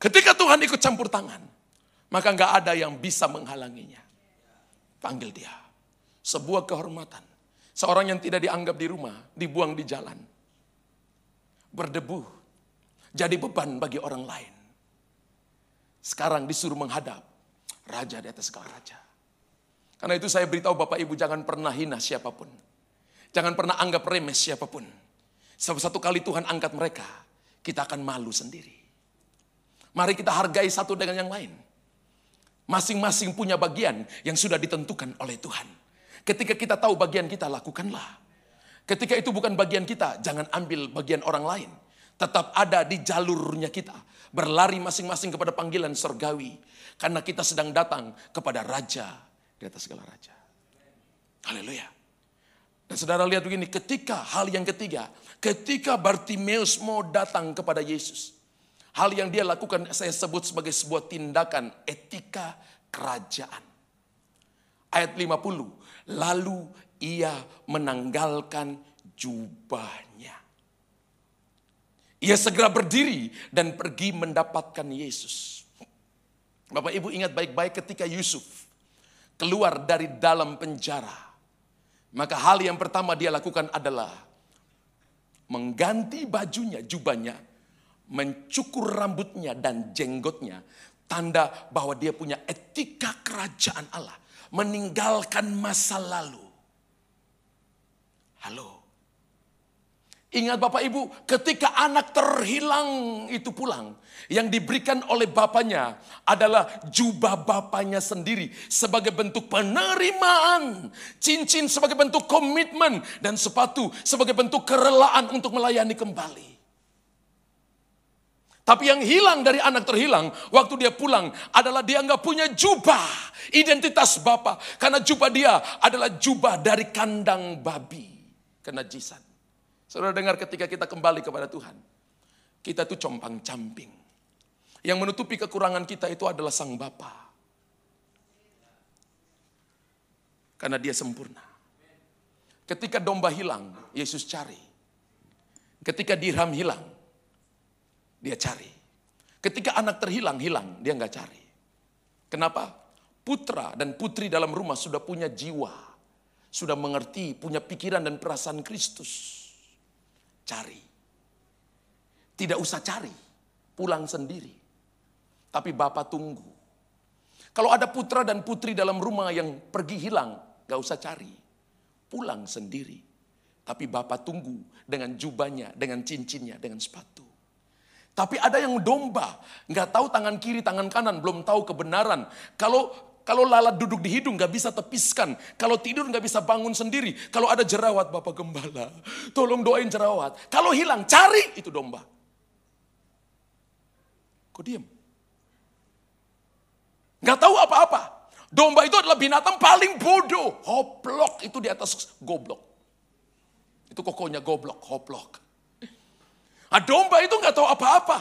Ketika Tuhan ikut campur tangan, maka nggak ada yang bisa menghalanginya. Panggil dia. Sebuah kehormatan. Seorang yang tidak dianggap di rumah, dibuang di jalan. Berdebu. Jadi beban bagi orang lain. Sekarang disuruh menghadap raja di atas segala raja. Karena itu saya beritahu Bapak Ibu jangan pernah hina siapa pun. Jangan pernah anggap remeh siapa pun. Sebab satu kali Tuhan angkat mereka, kita akan malu sendiri. Mari kita hargai satu dengan yang lain. Masing-masing punya bagian yang sudah ditentukan oleh Tuhan. Ketika kita tahu bagian kita, lakukanlah. Ketika itu bukan bagian kita, jangan ambil bagian orang lain. Tetap ada di jalurnya kita. Berlari masing-masing kepada panggilan surgawi. Karena kita sedang datang kepada Raja di atas segala Raja. Haleluya. Dan saudara lihat begini, ketika hal yang ketiga, ketika Bartimeus mau datang kepada Yesus. Hal yang dia lakukan saya sebut sebagai sebuah tindakan etika kerajaan. Ayat 50, lalu ia menanggalkan jubahnya. Ia segera berdiri dan pergi mendapatkan Yesus. Bapak Ibu ingat baik-baik ketika Yusuf keluar dari dalam penjara. Maka hal yang pertama dia lakukan adalah mengganti bajunya, jubahnya, mencukur rambutnya dan jenggotnya, tanda bahwa dia punya etika kerajaan Allah, meninggalkan masa lalu. Halo. Ingat Bapak Ibu, ketika anak terhilang itu pulang, yang diberikan oleh bapaknya adalah jubah bapaknya sendiri sebagai bentuk penerimaan, cincin sebagai bentuk komitmen, dan sepatu sebagai bentuk kerelaan untuk melayani kembali. Tapi yang hilang dari anak terhilang waktu dia pulang adalah dia nggak punya jubah identitas bapak. Karena jubah dia adalah jubah dari kandang babi. Kenajisan. Saudara dengar ketika kita kembali kepada Tuhan. Kita tuh compang camping. Yang menutupi kekurangan kita itu adalah sang bapa. Karena dia sempurna. Ketika domba hilang, Yesus cari. Ketika dirham hilang, dia cari. Ketika anak terhilang, hilang, dia nggak cari. Kenapa? Putra dan putri dalam rumah sudah punya jiwa. Sudah mengerti, punya pikiran dan perasaan Kristus. Cari. Tidak usah cari, pulang sendiri. Tapi Bapak tunggu. Kalau ada putra dan putri dalam rumah yang pergi hilang, gak usah cari. Pulang sendiri. Tapi Bapak tunggu dengan jubahnya, dengan cincinnya, dengan sepatu. Tapi ada yang domba, nggak tahu tangan kiri, tangan kanan, belum tahu kebenaran. Kalau kalau lalat duduk di hidung nggak bisa tepiskan. Kalau tidur nggak bisa bangun sendiri. Kalau ada jerawat, Bapak Gembala, [LAUGHS] tolong doain jerawat. Kalau hilang, cari itu domba. Kok diem? Nggak tahu apa-apa. Domba itu adalah binatang paling bodoh. Hoplok itu di atas goblok. Itu kokonya goblok, hoplok. Nah, domba itu nggak tahu apa-apa.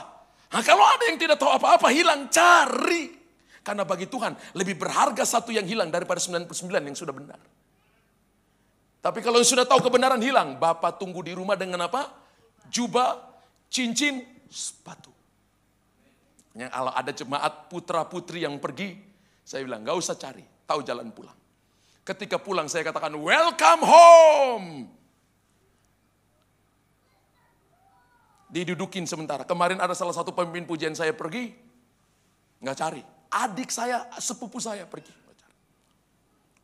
Nah, kalau ada yang tidak tahu apa-apa, hilang, cari. Karena bagi Tuhan lebih berharga satu yang hilang daripada 99 yang sudah benar. Tapi kalau sudah tahu kebenaran hilang, Bapak tunggu di rumah dengan apa? Jubah, cincin, sepatu. Yang kalau ada jemaat putra putri yang pergi, saya bilang gak usah cari, tahu jalan pulang. Ketika pulang saya katakan welcome home. Didudukin sementara. Kemarin ada salah satu pemimpin pujian saya pergi, nggak cari. Adik saya, sepupu saya pergi.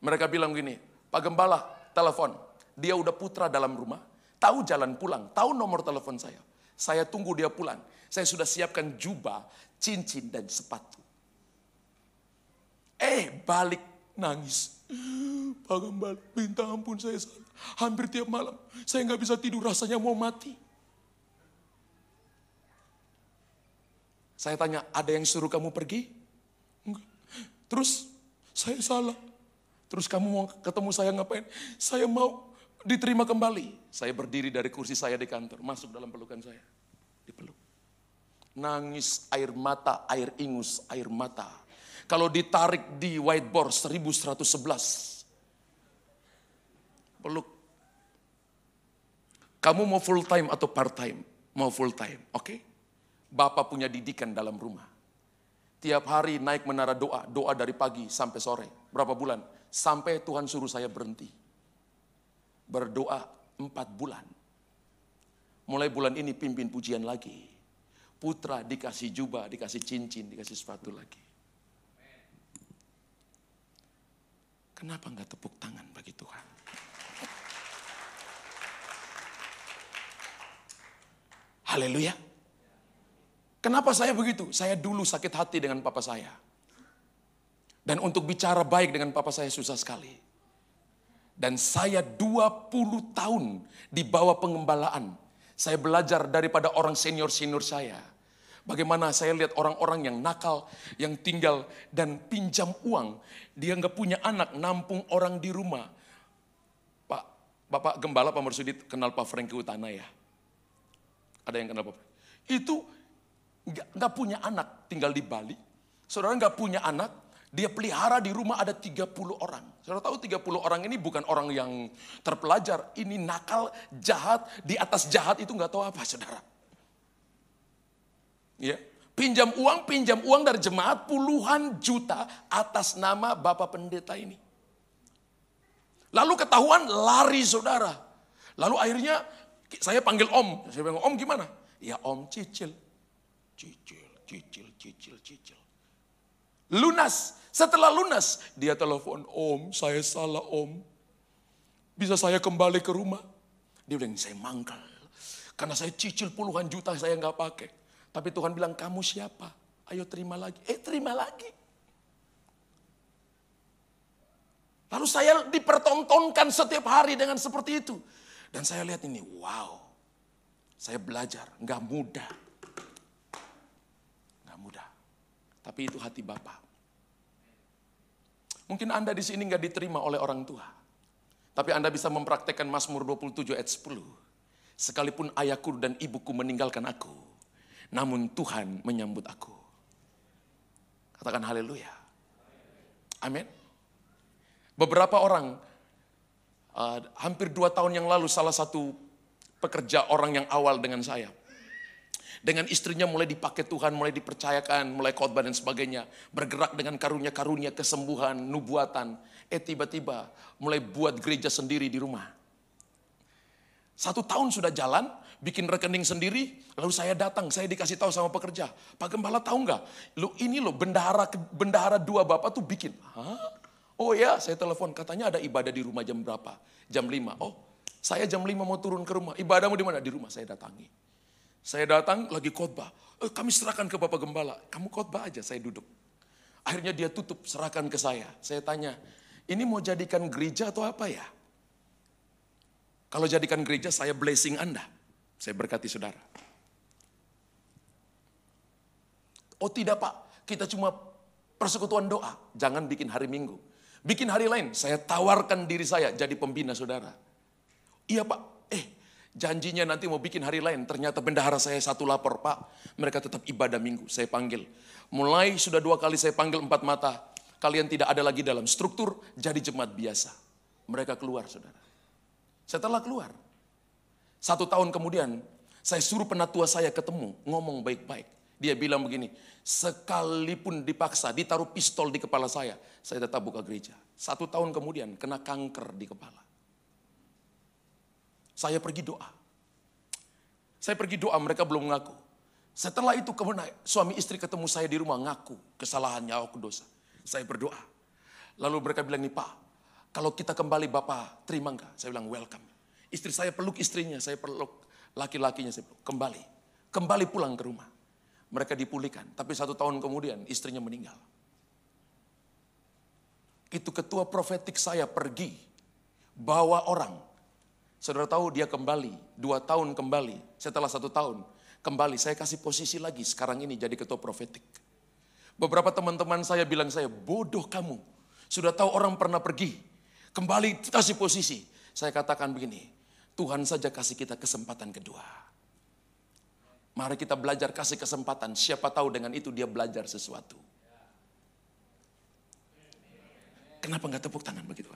Mereka bilang gini, Pak Gembala, telepon. Dia udah putra dalam rumah, tahu jalan pulang, tahu nomor telepon saya. Saya tunggu dia pulang. Saya sudah siapkan jubah, cincin, dan sepatu. Eh, balik nangis. Pak Gembala, minta ampun saya salah. Hampir tiap malam, saya nggak bisa tidur, rasanya mau mati. Saya tanya, ada yang suruh kamu pergi? Terus saya salah. Terus kamu mau ketemu saya ngapain? Saya mau diterima kembali. Saya berdiri dari kursi saya di kantor, masuk dalam pelukan saya. Dipeluk. Nangis air mata, air ingus, air mata. Kalau ditarik di whiteboard 1111. Peluk. Kamu mau full time atau part time? Mau full time, oke? Okay? Bapak punya didikan dalam rumah. Tiap hari naik menara doa, doa dari pagi sampai sore. Berapa bulan? Sampai Tuhan suruh saya berhenti. Berdoa empat bulan. Mulai bulan ini pimpin pujian lagi. Putra dikasih jubah, dikasih cincin, dikasih sepatu lagi. Kenapa nggak tepuk tangan bagi Tuhan? Haleluya. Kenapa saya begitu? Saya dulu sakit hati dengan papa saya. Dan untuk bicara baik dengan papa saya susah sekali. Dan saya 20 tahun di bawah pengembalaan. Saya belajar daripada orang senior-senior saya. Bagaimana saya lihat orang-orang yang nakal, yang tinggal dan pinjam uang. Dia nggak punya anak, nampung orang di rumah. Pak, Bapak Gembala Pak Mersudit kenal Pak Franky Utana ya? Ada yang kenal Pak? Itu nggak punya anak, tinggal di Bali. Saudara nggak punya anak, dia pelihara di rumah ada 30 orang. Saudara tahu 30 orang ini bukan orang yang terpelajar. Ini nakal, jahat, di atas jahat itu nggak tahu apa saudara. Ya, pinjam uang, pinjam uang dari jemaat puluhan juta atas nama Bapak Pendeta ini. Lalu ketahuan lari saudara. Lalu akhirnya saya panggil om. Saya bilang, om gimana? Ya om cicil. Cicil, cicil, cicil, cicil. Lunas. Setelah lunas, dia telepon, om saya salah om. Bisa saya kembali ke rumah? Dia bilang, saya mangkal. Karena saya cicil puluhan juta saya nggak pakai. Tapi Tuhan bilang, kamu siapa? Ayo terima lagi. Eh terima lagi. Lalu saya dipertontonkan setiap hari dengan seperti itu. Dan saya lihat ini, wow. Saya belajar, nggak mudah. Nggak mudah. Tapi itu hati Bapak. Mungkin Anda di sini nggak diterima oleh orang tua. Tapi Anda bisa mempraktekkan Mazmur 27 ayat 10. Sekalipun ayahku dan ibuku meninggalkan aku. Namun Tuhan menyambut aku. Katakan haleluya. Amin. Beberapa orang uh, hampir dua tahun yang lalu salah satu pekerja orang yang awal dengan saya. Dengan istrinya mulai dipakai Tuhan, mulai dipercayakan, mulai khotbah dan sebagainya. Bergerak dengan karunia-karunia, kesembuhan, nubuatan. Eh tiba-tiba mulai buat gereja sendiri di rumah. Satu tahun sudah jalan, bikin rekening sendiri, lalu saya datang, saya dikasih tahu sama pekerja. Pak Gembala tahu nggak? Lu ini loh bendahara bendahara dua bapak tuh bikin. Hah? Oh ya, saya telepon, katanya ada ibadah di rumah jam berapa? Jam 5. Oh, saya jam 5 mau turun ke rumah. Ibadahmu di mana? Di rumah saya datangi. Saya datang lagi khotbah. Eh, kami serahkan ke Bapak Gembala. Kamu khotbah aja, saya duduk. Akhirnya dia tutup, serahkan ke saya. Saya tanya, ini mau jadikan gereja atau apa ya? Kalau jadikan gereja, saya blessing Anda. Saya berkati saudara. Oh tidak pak, kita cuma persekutuan doa. Jangan bikin hari minggu. Bikin hari lain, saya tawarkan diri saya jadi pembina saudara. Iya pak, eh janjinya nanti mau bikin hari lain. Ternyata bendahara saya satu lapor, pak. Mereka tetap ibadah minggu, saya panggil. Mulai sudah dua kali saya panggil empat mata. Kalian tidak ada lagi dalam struktur, jadi jemaat biasa. Mereka keluar saudara. Setelah keluar, satu tahun kemudian, saya suruh penatua saya ketemu, ngomong baik-baik. Dia bilang begini, sekalipun dipaksa, ditaruh pistol di kepala saya, saya tetap buka gereja. Satu tahun kemudian kena kanker di kepala. Saya pergi doa. Saya pergi doa, mereka belum ngaku. Setelah itu kemudian suami istri ketemu saya di rumah ngaku kesalahannya aku dosa. Saya berdoa. Lalu mereka bilang nih Pak, kalau kita kembali Bapak terima enggak? Saya bilang welcome. Istri saya peluk istrinya, saya peluk laki-lakinya, saya peluk. Kembali, kembali pulang ke rumah mereka dipulihkan. Tapi satu tahun kemudian istrinya meninggal. Itu ketua profetik saya pergi, bawa orang. Saudara tahu dia kembali, dua tahun kembali, setelah satu tahun kembali. Saya kasih posisi lagi sekarang ini jadi ketua profetik. Beberapa teman-teman saya bilang saya, bodoh kamu. Sudah tahu orang pernah pergi. Kembali kasih posisi. Saya katakan begini, Tuhan saja kasih kita kesempatan kedua. Mari kita belajar kasih kesempatan. Siapa tahu dengan itu dia belajar sesuatu. Kenapa nggak tepuk tangan begitu?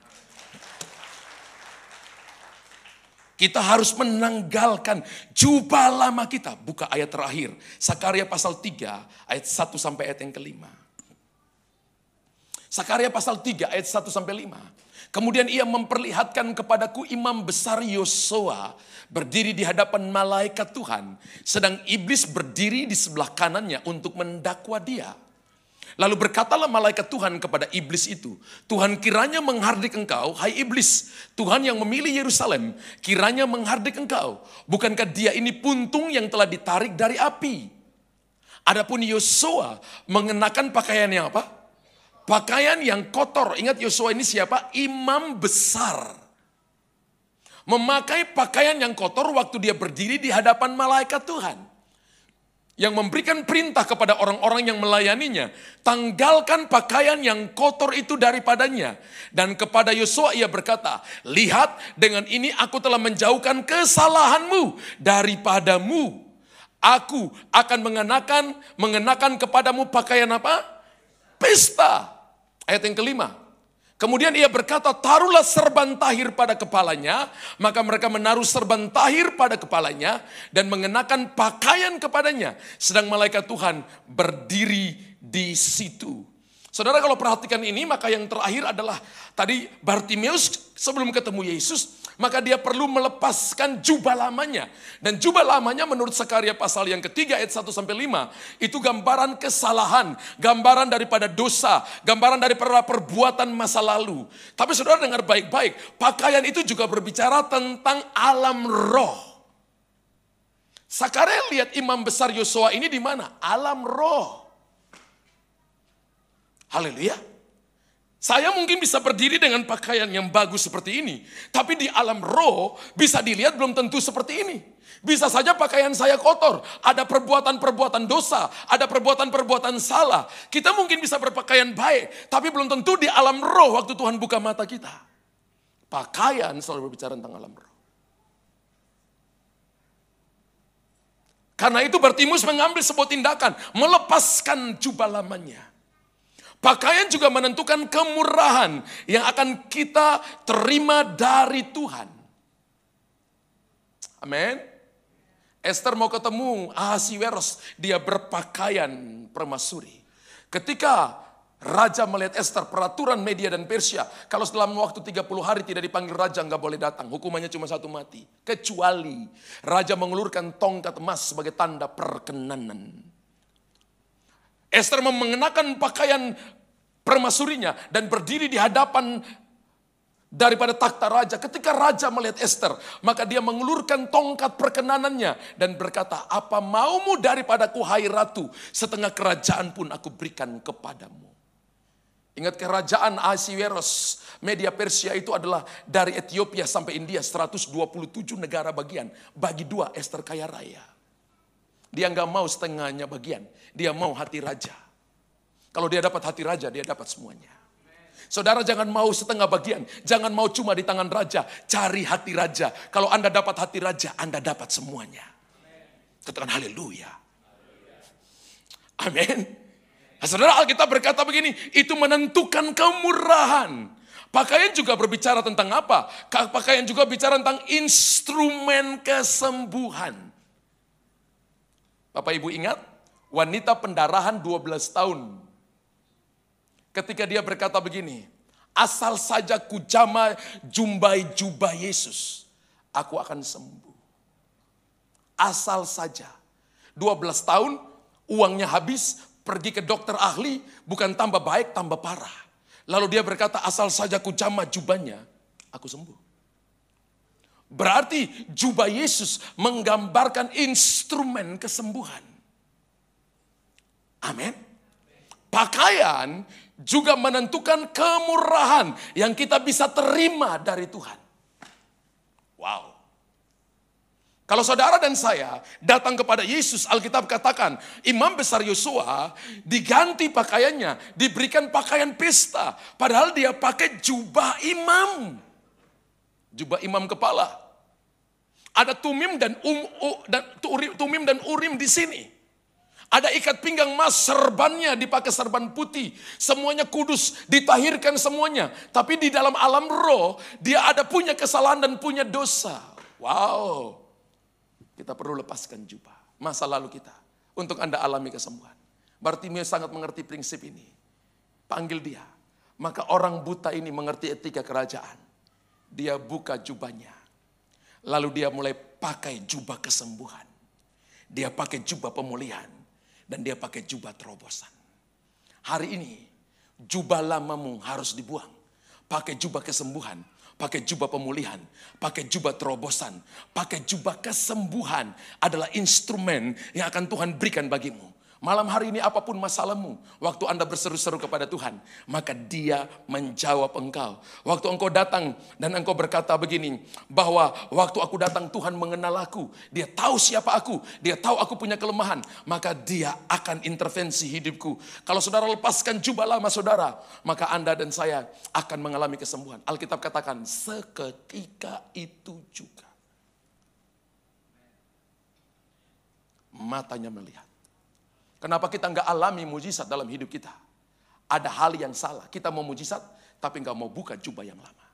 Kita harus menanggalkan jubah lama kita. Buka ayat terakhir. Sakaria pasal 3 ayat 1 sampai ayat yang kelima. Sakaria pasal 3 ayat 1 sampai 5. Kemudian ia memperlihatkan kepadaku imam besar Yosua berdiri di hadapan malaikat Tuhan. Sedang iblis berdiri di sebelah kanannya untuk mendakwa dia. Lalu berkatalah malaikat Tuhan kepada iblis itu, Tuhan kiranya menghardik engkau, hai iblis, Tuhan yang memilih Yerusalem, kiranya menghardik engkau. Bukankah dia ini puntung yang telah ditarik dari api? Adapun Yosua mengenakan pakaian yang apa? Pakaian yang kotor. Ingat Yosua ini siapa? Imam besar. Memakai pakaian yang kotor waktu dia berdiri di hadapan malaikat Tuhan yang memberikan perintah kepada orang-orang yang melayaninya, tanggalkan pakaian yang kotor itu daripadanya. Dan kepada Yosua ia berkata, lihat dengan ini aku telah menjauhkan kesalahanmu daripadamu. Aku akan mengenakan mengenakan kepadamu pakaian apa? Pesta. Ayat yang kelima. Kemudian ia berkata, taruhlah serban tahir pada kepalanya. Maka mereka menaruh serban tahir pada kepalanya dan mengenakan pakaian kepadanya. Sedang malaikat Tuhan berdiri di situ. Saudara kalau perhatikan ini maka yang terakhir adalah tadi Bartimeus sebelum ketemu Yesus maka dia perlu melepaskan jubah lamanya. Dan jubah lamanya menurut Sekaria pasal yang ketiga ayat 1 sampai 5 itu gambaran kesalahan, gambaran daripada dosa, gambaran daripada perbuatan masa lalu. Tapi saudara dengar baik-baik, pakaian itu juga berbicara tentang alam roh. Sakaria lihat imam besar Yosua ini di mana? Alam roh. Haleluya. Saya mungkin bisa berdiri dengan pakaian yang bagus seperti ini, tapi di alam roh bisa dilihat belum tentu seperti ini. Bisa saja pakaian saya kotor, ada perbuatan-perbuatan dosa, ada perbuatan-perbuatan salah. Kita mungkin bisa berpakaian baik, tapi belum tentu di alam roh waktu Tuhan buka mata kita. Pakaian selalu berbicara tentang alam roh. Karena itu Bartimus mengambil sebuah tindakan, melepaskan jubah lamanya. Pakaian juga menentukan kemurahan yang akan kita terima dari Tuhan. Amin. Esther mau ketemu Ahasiweros, dia berpakaian permasuri. Ketika Raja melihat Esther, peraturan media dan Persia, kalau dalam waktu 30 hari tidak dipanggil Raja nggak boleh datang, hukumannya cuma satu mati. Kecuali Raja mengulurkan tongkat emas sebagai tanda perkenanan. Esther mengenakan pakaian permasurinya dan berdiri di hadapan daripada takhta raja. Ketika raja melihat Esther, maka dia mengulurkan tongkat perkenanannya dan berkata, "Apa maumu daripadaku hai ratu? Setengah kerajaan pun aku berikan kepadamu." Ingat kerajaan Ahasiweros, media Persia itu adalah dari Ethiopia sampai India 127 negara bagian. Bagi dua Esther kaya raya. Dia nggak mau setengahnya bagian, dia mau hati raja. Kalau dia dapat hati raja, dia dapat semuanya. Saudara jangan mau setengah bagian, jangan mau cuma di tangan raja, cari hati raja. Kalau Anda dapat hati raja, Anda dapat semuanya. Katakan haleluya. Amin. Nah, saudara Alkitab berkata begini, itu menentukan kemurahan. Pakaian juga berbicara tentang apa? Pakaian juga bicara tentang instrumen kesembuhan. Bapak Ibu ingat, wanita pendarahan 12 tahun ketika dia berkata begini, asal saja ku jama jumbai jubah Yesus, aku akan sembuh. Asal saja. 12 tahun, uangnya habis, pergi ke dokter ahli, bukan tambah baik, tambah parah. Lalu dia berkata, asal saja ku jama jubahnya, aku sembuh. Berarti jubah Yesus menggambarkan instrumen kesembuhan. Amin. Pakaian juga menentukan kemurahan yang kita bisa terima dari Tuhan. Wow. Kalau saudara dan saya datang kepada Yesus, Alkitab katakan, imam besar Yosua diganti pakaiannya, diberikan pakaian pesta. Padahal dia pakai jubah imam. Jubah imam kepala. Ada tumim dan um, u, dan tumim dan urim di sini. Ada ikat pinggang emas, serbannya dipakai serban putih. Semuanya kudus, ditahirkan semuanya. Tapi di dalam alam roh, dia ada punya kesalahan dan punya dosa. Wow. Kita perlu lepaskan jubah. Masa lalu kita. Untuk Anda alami kesembuhan. Bartimeo sangat mengerti prinsip ini. Panggil dia. Maka orang buta ini mengerti etika kerajaan. Dia buka jubahnya. Lalu dia mulai pakai jubah kesembuhan. Dia pakai jubah pemulihan. Dan dia pakai jubah terobosan. Hari ini jubah lamamu harus dibuang. Pakai jubah kesembuhan pakai jubah pemulihan, pakai jubah terobosan, pakai jubah kesembuhan adalah instrumen yang akan Tuhan berikan bagimu. Malam hari ini apa pun masalahmu, waktu Anda berseru-seru kepada Tuhan, maka dia menjawab engkau. Waktu engkau datang dan engkau berkata begini, bahwa waktu aku datang Tuhan mengenal aku, dia tahu siapa aku, dia tahu aku punya kelemahan, maka dia akan intervensi hidupku. Kalau saudara lepaskan jubah lama saudara, maka Anda dan saya akan mengalami kesembuhan. Alkitab katakan, seketika itu juga. Matanya melihat Kenapa kita nggak alami mujizat dalam hidup kita? Ada hal yang salah. Kita mau mujizat, tapi nggak mau buka jubah yang lama.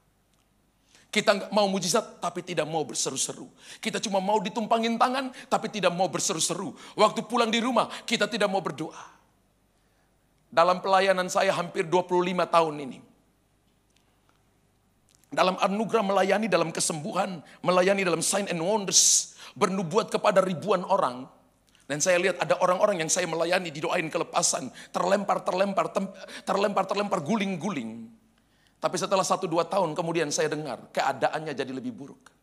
Kita nggak mau mujizat, tapi tidak mau berseru-seru. Kita cuma mau ditumpangin tangan, tapi tidak mau berseru-seru. Waktu pulang di rumah, kita tidak mau berdoa. Dalam pelayanan saya hampir 25 tahun ini. Dalam anugerah melayani dalam kesembuhan, melayani dalam sign and wonders, bernubuat kepada ribuan orang, dan saya lihat ada orang-orang yang saya melayani didoain kelepasan, terlempar, terlempar, terlempar, terlempar, guling-guling. Tapi setelah satu dua tahun kemudian saya dengar keadaannya jadi lebih buruk.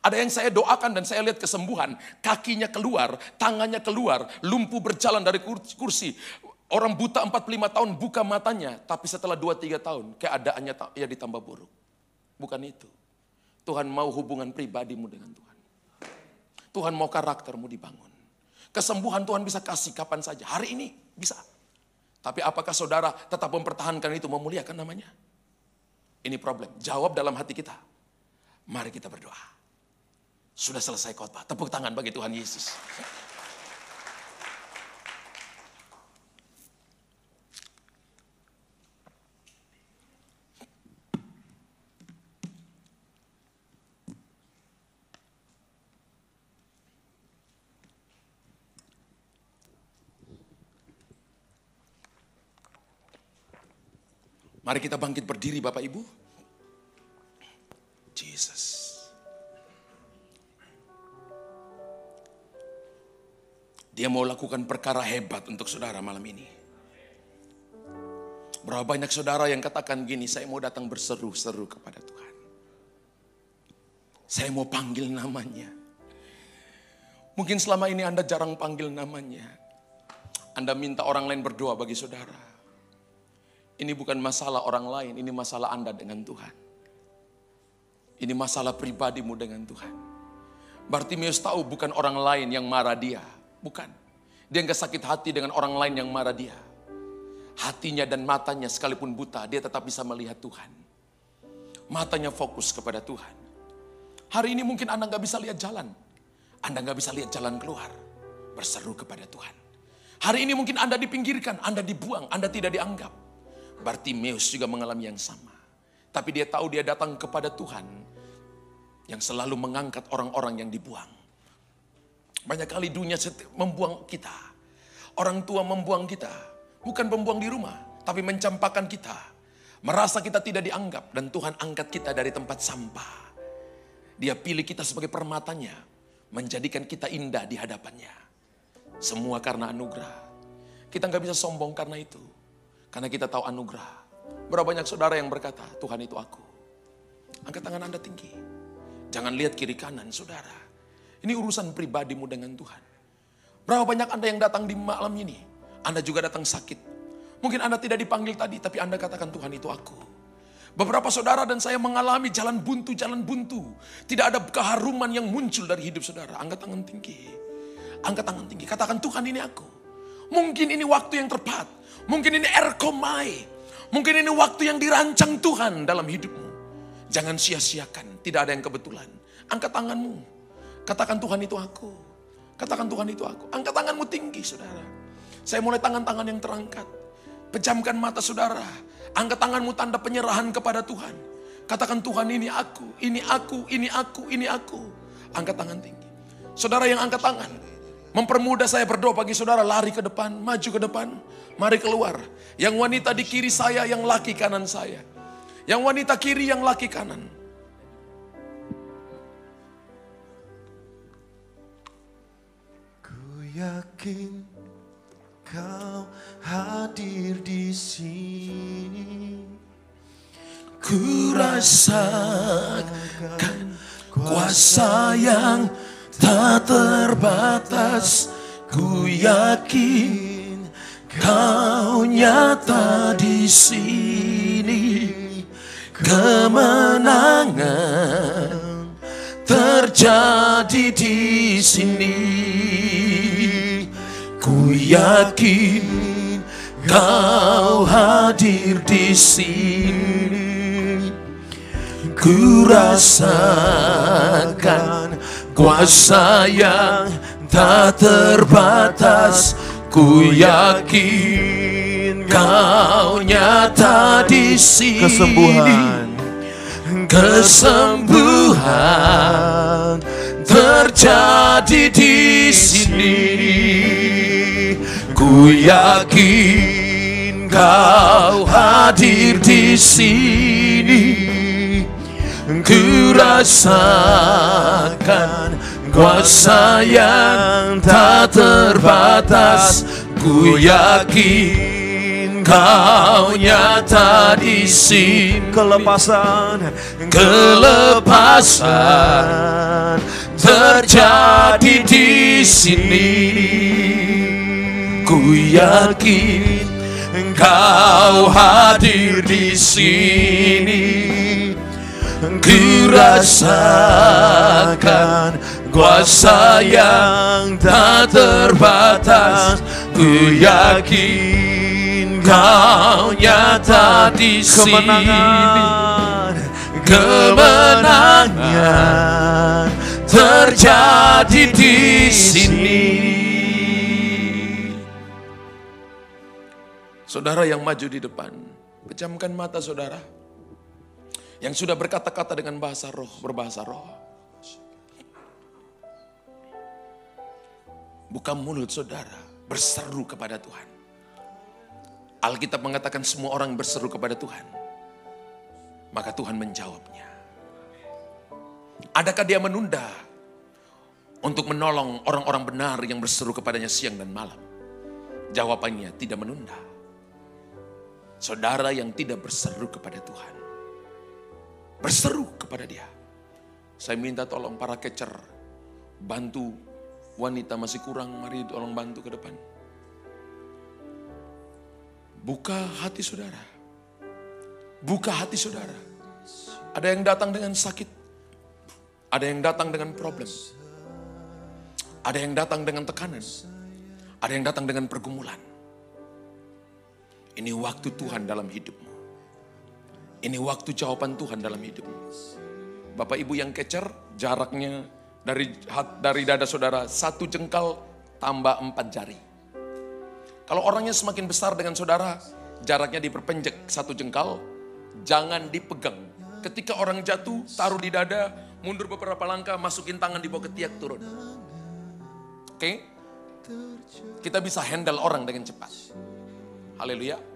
Ada yang saya doakan dan saya lihat kesembuhan, kakinya keluar, tangannya keluar, lumpuh berjalan dari kursi. Orang buta 45 tahun buka matanya, tapi setelah 2-3 tahun keadaannya ya ditambah buruk. Bukan itu. Tuhan mau hubungan pribadimu dengan Tuhan. Tuhan mau karaktermu dibangun. Kesembuhan Tuhan bisa kasih kapan saja. Hari ini bisa. Tapi apakah saudara tetap mempertahankan itu memuliakan namanya? Ini problem. Jawab dalam hati kita. Mari kita berdoa. Sudah selesai khotbah. Tepuk tangan bagi Tuhan Yesus. Mari kita bangkit berdiri Bapak Ibu. Jesus. Dia mau lakukan perkara hebat untuk saudara malam ini. Berapa banyak saudara yang katakan gini, saya mau datang berseru-seru kepada Tuhan. Saya mau panggil namanya. Mungkin selama ini Anda jarang panggil namanya. Anda minta orang lain berdoa bagi saudara. Ini bukan masalah orang lain, ini masalah Anda dengan Tuhan. Ini masalah pribadimu dengan Tuhan. Bartimius tahu bukan orang lain yang marah dia. Bukan. Dia nggak sakit hati dengan orang lain yang marah dia. Hatinya dan matanya sekalipun buta, dia tetap bisa melihat Tuhan. Matanya fokus kepada Tuhan. Hari ini mungkin Anda nggak bisa lihat jalan. Anda nggak bisa lihat jalan keluar. Berseru kepada Tuhan. Hari ini mungkin Anda dipinggirkan, Anda dibuang, Anda tidak dianggap. Bartimeus juga mengalami yang sama. Tapi dia tahu dia datang kepada Tuhan yang selalu mengangkat orang-orang yang dibuang. Banyak kali dunia membuang kita. Orang tua membuang kita. Bukan membuang di rumah, tapi mencampakkan kita. Merasa kita tidak dianggap dan Tuhan angkat kita dari tempat sampah. Dia pilih kita sebagai permatanya, menjadikan kita indah di hadapannya. Semua karena anugerah. Kita nggak bisa sombong karena itu. Karena kita tahu anugerah. Berapa banyak saudara yang berkata, Tuhan itu aku. Angkat tangan Anda tinggi. Jangan lihat kiri kanan saudara. Ini urusan pribadimu dengan Tuhan. Berapa banyak Anda yang datang di malam ini. Anda juga datang sakit. Mungkin Anda tidak dipanggil tadi, tapi Anda katakan Tuhan itu aku. Beberapa saudara dan saya mengalami jalan buntu, jalan buntu. Tidak ada keharuman yang muncul dari hidup saudara. Angkat tangan tinggi. Angkat tangan tinggi. Katakan Tuhan ini aku. Mungkin ini waktu yang tepat. Mungkin ini erkomai. Mungkin ini waktu yang dirancang Tuhan dalam hidupmu. Jangan sia-siakan. Tidak ada yang kebetulan. Angkat tanganmu. Katakan Tuhan itu aku. Katakan Tuhan itu aku. Angkat tanganmu tinggi saudara. Saya mulai tangan-tangan yang terangkat. Pejamkan mata saudara. Angkat tanganmu tanda penyerahan kepada Tuhan. Katakan Tuhan ini aku, ini aku, ini aku, ini aku. Angkat tangan tinggi. Saudara yang angkat tangan. Mempermudah saya berdoa bagi saudara lari ke depan, maju ke depan. Mari keluar. Yang wanita di kiri saya, yang laki kanan saya. Yang wanita kiri, yang laki kanan. Ku yakin kau hadir di sini. Ku rasakan kuasa yang tak terbatas. Ku yakin kau nyata di sini. Kemenangan terjadi di sini. Ku yakin kau hadir di sini. Ku rasakan kuasa yang tak terbatas. Ku yakin kau nyata di sini. Kesembuhan. Kesembuhan terjadi di sini. Ku yakin kau hadir di sini. Ku rasakan kuasa yang tak terbatas. Ku yakin kau nyata di sini. Kelepasan. Kelepasan terjadi di sini. Ku yakin engkau hadir di sini. Ku rasakan kuasa yang tak terbatas. Ku yakin kau nyata di sini. Kemenangan terjadi di sini. Saudara yang maju di depan, pejamkan mata saudara. Yang sudah berkata-kata dengan bahasa roh, berbahasa roh. Buka mulut saudara, berseru kepada Tuhan. Alkitab mengatakan semua orang berseru kepada Tuhan. Maka Tuhan menjawabnya. Adakah dia menunda untuk menolong orang-orang benar yang berseru kepadanya siang dan malam? Jawabannya tidak menunda. Saudara yang tidak berseru kepada Tuhan. Berseru kepada dia. Saya minta tolong para kecer. Bantu wanita masih kurang. Mari tolong bantu ke depan. Buka hati saudara. Buka hati saudara. Ada yang datang dengan sakit. Ada yang datang dengan problem. Ada yang datang dengan tekanan. Ada yang datang dengan pergumulan. Ini waktu Tuhan dalam hidupmu. Ini waktu jawaban Tuhan dalam hidupmu. Bapak Ibu yang kecer, jaraknya dari dari dada saudara satu jengkal tambah empat jari. Kalau orangnya semakin besar dengan saudara, jaraknya diperpendek satu jengkal, jangan dipegang. Ketika orang jatuh, taruh di dada, mundur beberapa langkah, masukin tangan di bawah ketiak turun. Oke? Kita bisa handle orang dengan cepat. Haleluya.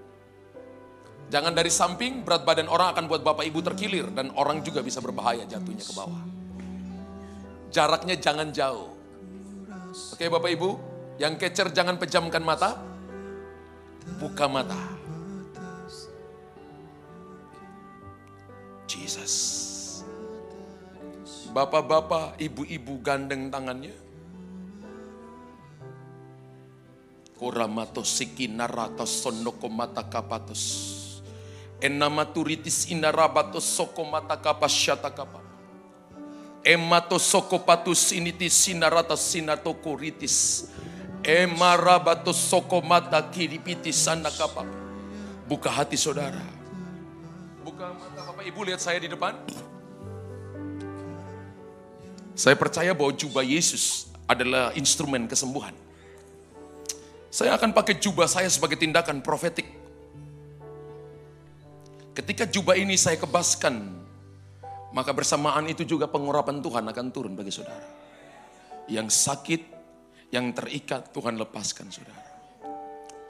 Jangan dari samping, berat badan orang akan buat bapak ibu terkilir. Dan orang juga bisa berbahaya jatuhnya ke bawah. Jaraknya jangan jauh. Oke bapak ibu, yang kecer jangan pejamkan mata. Buka mata. Jesus. Bapak-bapak, ibu-ibu gandeng tangannya. Kuramato siki narato sonoko mata kapatos. Enamaturitis. Emato soko patus initis sinarata sinato kuritis. Emarabato soko mata kiripitis sana kapa. Buka hati saudara. Buka mata Bapak Ibu lihat saya di depan. Saya percaya bahwa jubah Yesus adalah instrumen kesembuhan. Saya akan pakai jubah saya sebagai tindakan profetik. Ketika jubah ini saya kebaskan, maka bersamaan itu juga pengurapan Tuhan akan turun bagi saudara. Yang sakit, yang terikat, Tuhan lepaskan saudara.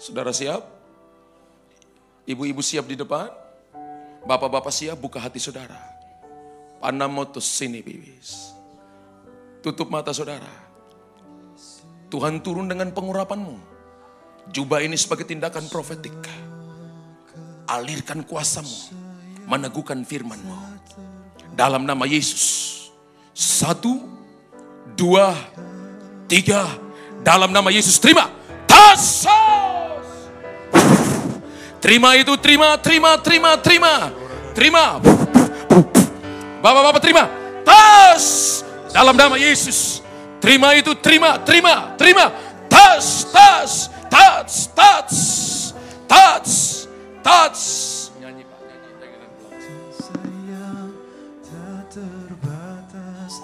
Saudara siap? Ibu-ibu siap di depan? Bapak-bapak siap buka hati saudara. Panamotus sini bibis. Tutup mata saudara. Tuhan turun dengan pengurapanmu. Jubah ini sebagai tindakan profetik. Alirkan kuasamu. Meneguhkan firmanmu. Dalam nama Yesus. Satu, dua, tiga. Dalam nama Yesus terima. Tasos. Terima itu, terima, terima, terima, terima. Terima. Bapak-bapak terima. Tas. Dalam nama Yesus. Terima itu, terima, terima, terima. Tas, tas, tas, tas, tas, tas. Nyanyi Pak, nyanyi. Sayang tak terbatas.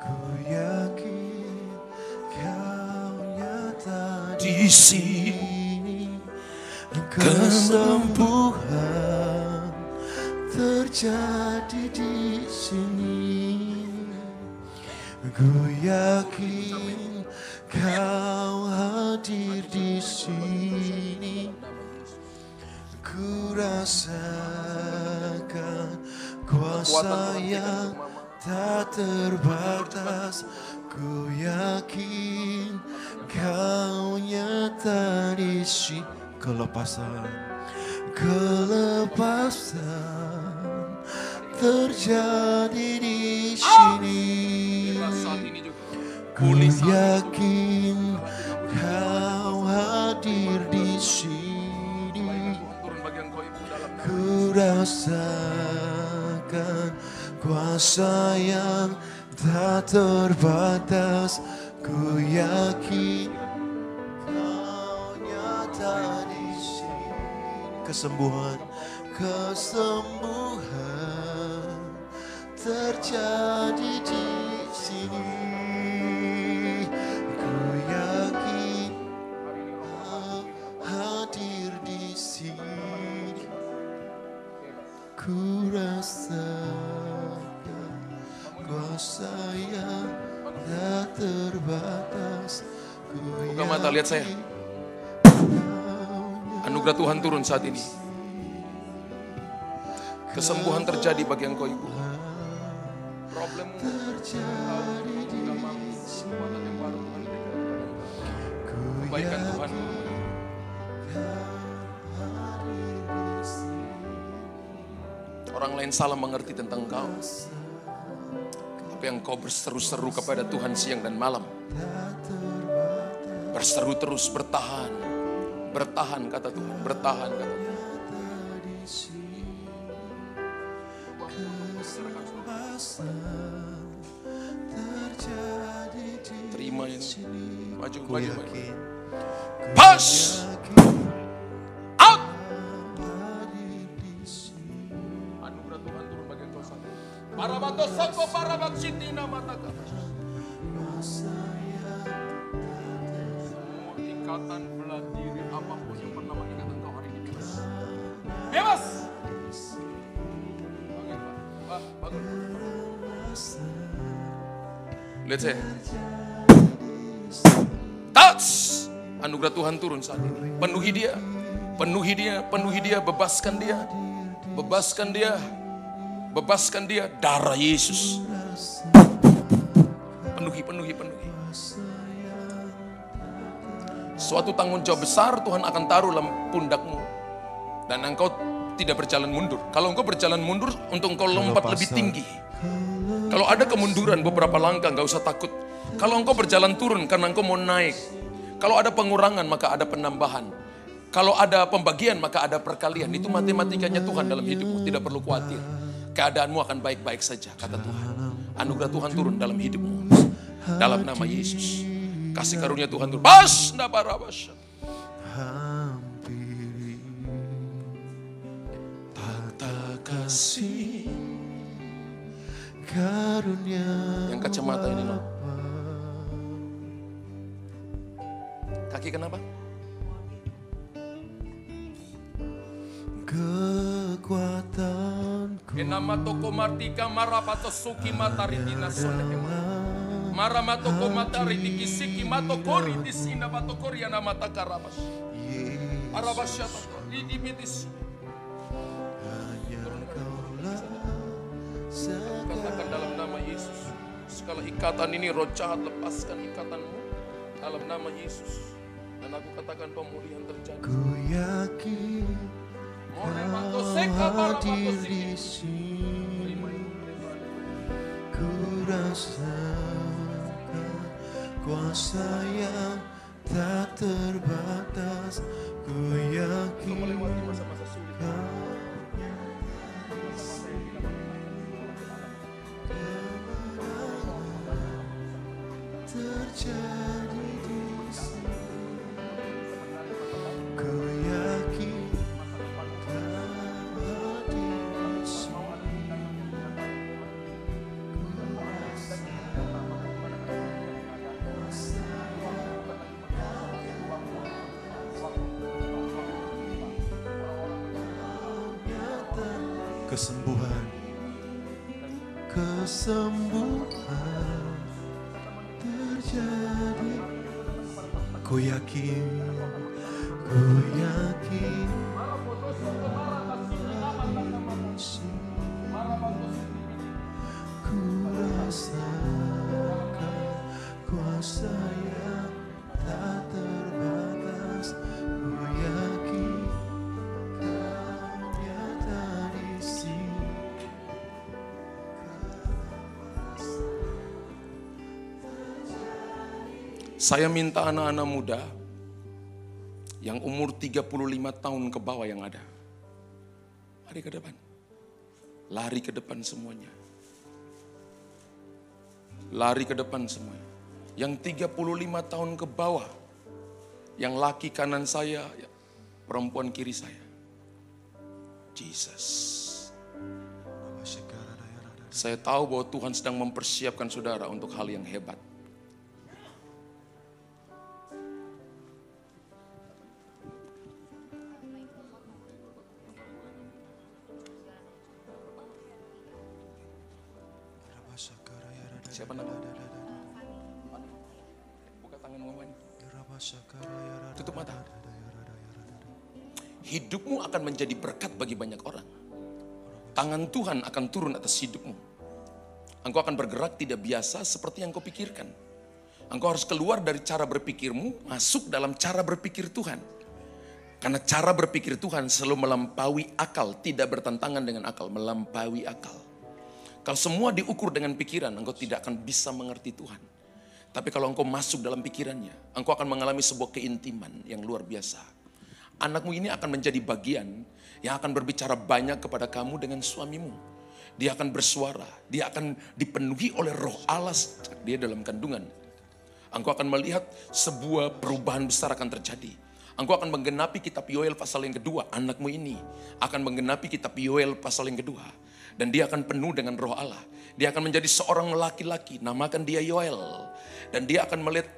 Ku yakin kau nyata Di sini. Kesembuhan terjadi di sini. Ku yakin kau hadir di sini Ku rasakan kuasa yang tak terbatas. Ku yakin kau nyata di sini Kelepasan, kelepasan terjadi di sini. Ku yakin kau hadir di rasakan kuasa yang tak terbatas Ku yakin kau nyata di sini. Kesembuhan, kesembuhan terjadi di Mata, lihat saya. Anugerah Tuhan turun saat ini. Kesembuhan terjadi bagi engkau ibu. Problemmu terjadi di yang baru Tuhan Kebaikan Tuhan. Orang lain salah mengerti tentang engkau. Tapi engkau berseru-seru kepada Tuhan siang dan malam. Berseru terus, bertahan. Bertahan kata Tuhan, bertahan kata Tuhan. Terima ini. Maju, Ku maju, maju. yakin Push! Out! Anugerah Tuhan turun bagi engkau saat ini. Para bato soko para baksiti nama taka. Ikatan belah diri apa pun yang pernah mengikat engkau hari ini bebas. Bebas! Bangun. Pak, bangun. Lihat saya. Touch! Anugerah Tuhan turun saat ini. Penuhi dia. Penuhi dia, penuhi dia, bebaskan dia. Bebaskan dia. Bebaskan dia. Darah Yesus. Penuhi, penuhi, penuhi. Suatu tanggung jawab besar Tuhan akan taruh dalam pundakmu. Dan engkau tidak berjalan mundur. Kalau engkau berjalan mundur, untuk engkau lompat lebih tinggi. Kalau ada kemunduran beberapa langkah, nggak usah takut. Kalau engkau berjalan turun karena engkau mau naik. Kalau ada pengurangan, maka ada penambahan. Kalau ada pembagian maka ada perkalian. Itu matematikanya Tuhan dalam hidupmu. Tidak perlu khawatir. Keadaanmu akan baik-baik saja kata Tuhan. Anugerah Tuhan turun dalam hidupmu. Dalam nama Yesus. Kasih karunia Tuhan turun. Bas, nabarabas. hampiri tata kasih karunia Yang kacamata ini loh. Kaki kenapa? kekuatanku Enama toko martika marapato suki matari dinasone. Maramato ko matari di kisiki mato kori di sina mato kori ana mata karabas. Arabas yato di di mitis. Katakan dalam nama Yesus. Segala ikatan ini roh jahat lepaskan ikatanmu dalam nama Yesus. Dan aku katakan pemulihan terjadi. ku yakin kau hadir di sini ku rasakan kuasa yang tak terbatas ku yakin terjadi di sini Saya minta anak-anak muda yang umur 35 tahun ke bawah yang ada. Mari ke depan. Lari ke depan semuanya. Lari ke depan semuanya. Yang 35 tahun ke bawah. Yang laki kanan saya, perempuan kiri saya. Jesus. Saya tahu bahwa Tuhan sedang mempersiapkan saudara untuk hal yang hebat. Tuhan akan turun atas hidupmu. Engkau akan bergerak tidak biasa seperti yang kau pikirkan. Engkau harus keluar dari cara berpikirmu, masuk dalam cara berpikir Tuhan. Karena cara berpikir Tuhan selalu melampaui akal, tidak bertentangan dengan akal, melampaui akal. Kalau semua diukur dengan pikiran, engkau tidak akan bisa mengerti Tuhan. Tapi kalau engkau masuk dalam pikirannya, engkau akan mengalami sebuah keintiman yang luar biasa. Anakmu ini akan menjadi bagian yang akan berbicara banyak kepada kamu dengan suamimu. Dia akan bersuara, dia akan dipenuhi oleh roh Allah sejak dia dalam kandungan. Engkau akan melihat sebuah perubahan besar akan terjadi. Engkau akan menggenapi kitab Yoel pasal yang kedua. Anakmu ini akan menggenapi kitab Yoel pasal yang kedua. Dan dia akan penuh dengan roh Allah. Dia akan menjadi seorang laki-laki. Namakan dia Yoel. Dan dia akan melihat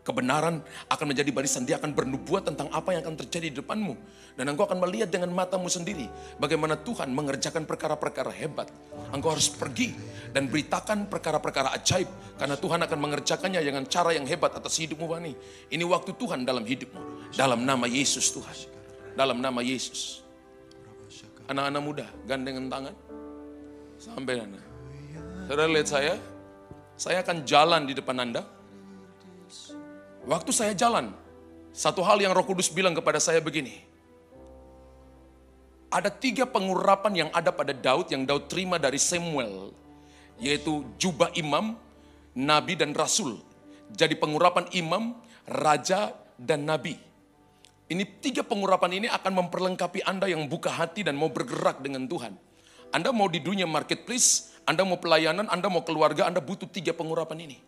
kebenaran akan menjadi barisan. Dia akan bernubuat tentang apa yang akan terjadi di depanmu. Dan engkau akan melihat dengan matamu sendiri. Bagaimana Tuhan mengerjakan perkara-perkara hebat. Engkau harus pergi dan beritakan perkara-perkara ajaib. Karena Tuhan akan mengerjakannya dengan cara yang hebat atas hidupmu Bani. Ini waktu Tuhan dalam hidupmu. Dalam nama Yesus Tuhan. Dalam nama Yesus. Anak-anak muda, gandengan tangan. Sampai Anda. Saudara lihat saya, saya akan jalan di depan Anda. Waktu saya jalan, satu hal yang roh kudus bilang kepada saya begini. Ada tiga pengurapan yang ada pada Daud yang Daud terima dari Samuel. Yaitu jubah imam, nabi dan rasul. Jadi pengurapan imam, raja dan nabi. Ini tiga pengurapan ini akan memperlengkapi Anda yang buka hati dan mau bergerak dengan Tuhan. Anda mau di dunia marketplace, Anda mau pelayanan, Anda mau keluarga, Anda butuh tiga pengurapan ini.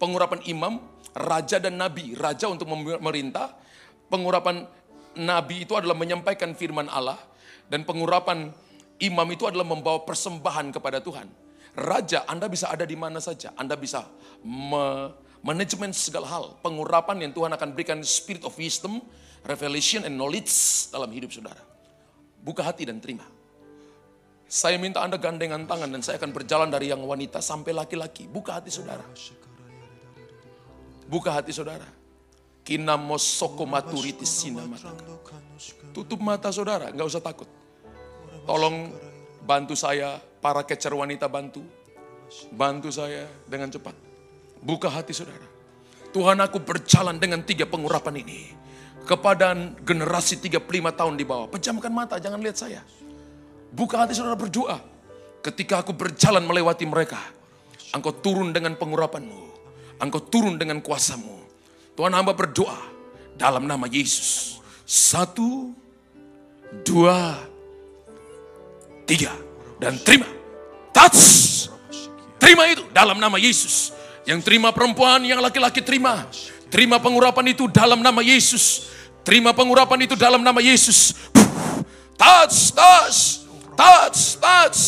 Pengurapan imam, raja dan nabi. Raja untuk memerintah, pengurapan nabi itu adalah menyampaikan firman Allah, dan pengurapan imam itu adalah membawa persembahan kepada Tuhan. Raja, Anda bisa ada di mana saja. Anda bisa me- manajemen segala hal. Pengurapan yang Tuhan akan berikan spirit of wisdom, revelation and knowledge dalam hidup saudara. Buka hati dan terima. Saya minta Anda gandengan tangan dan saya akan berjalan dari yang wanita sampai laki-laki. Buka hati saudara. Buka hati saudara. Kinamosoko maturitis sinamata. Tutup mata saudara, nggak usah takut. Tolong bantu saya, para kecer wanita bantu. Bantu saya dengan cepat. Buka hati saudara. Tuhan aku berjalan dengan tiga pengurapan ini. Kepada generasi 35 tahun di bawah. Pejamkan mata, jangan lihat saya. Buka hati saudara berdoa. Ketika aku berjalan melewati mereka. Engkau turun dengan pengurapanmu. Engkau turun dengan kuasamu. Tuhan hamba berdoa. Dalam nama Yesus. Satu, dua, tiga. Dan terima. Touch. Terima itu dalam nama Yesus. Yang terima perempuan, yang laki-laki terima. Terima pengurapan itu dalam nama Yesus. Terima pengurapan itu dalam nama Yesus. Touch, touch, touch, touch.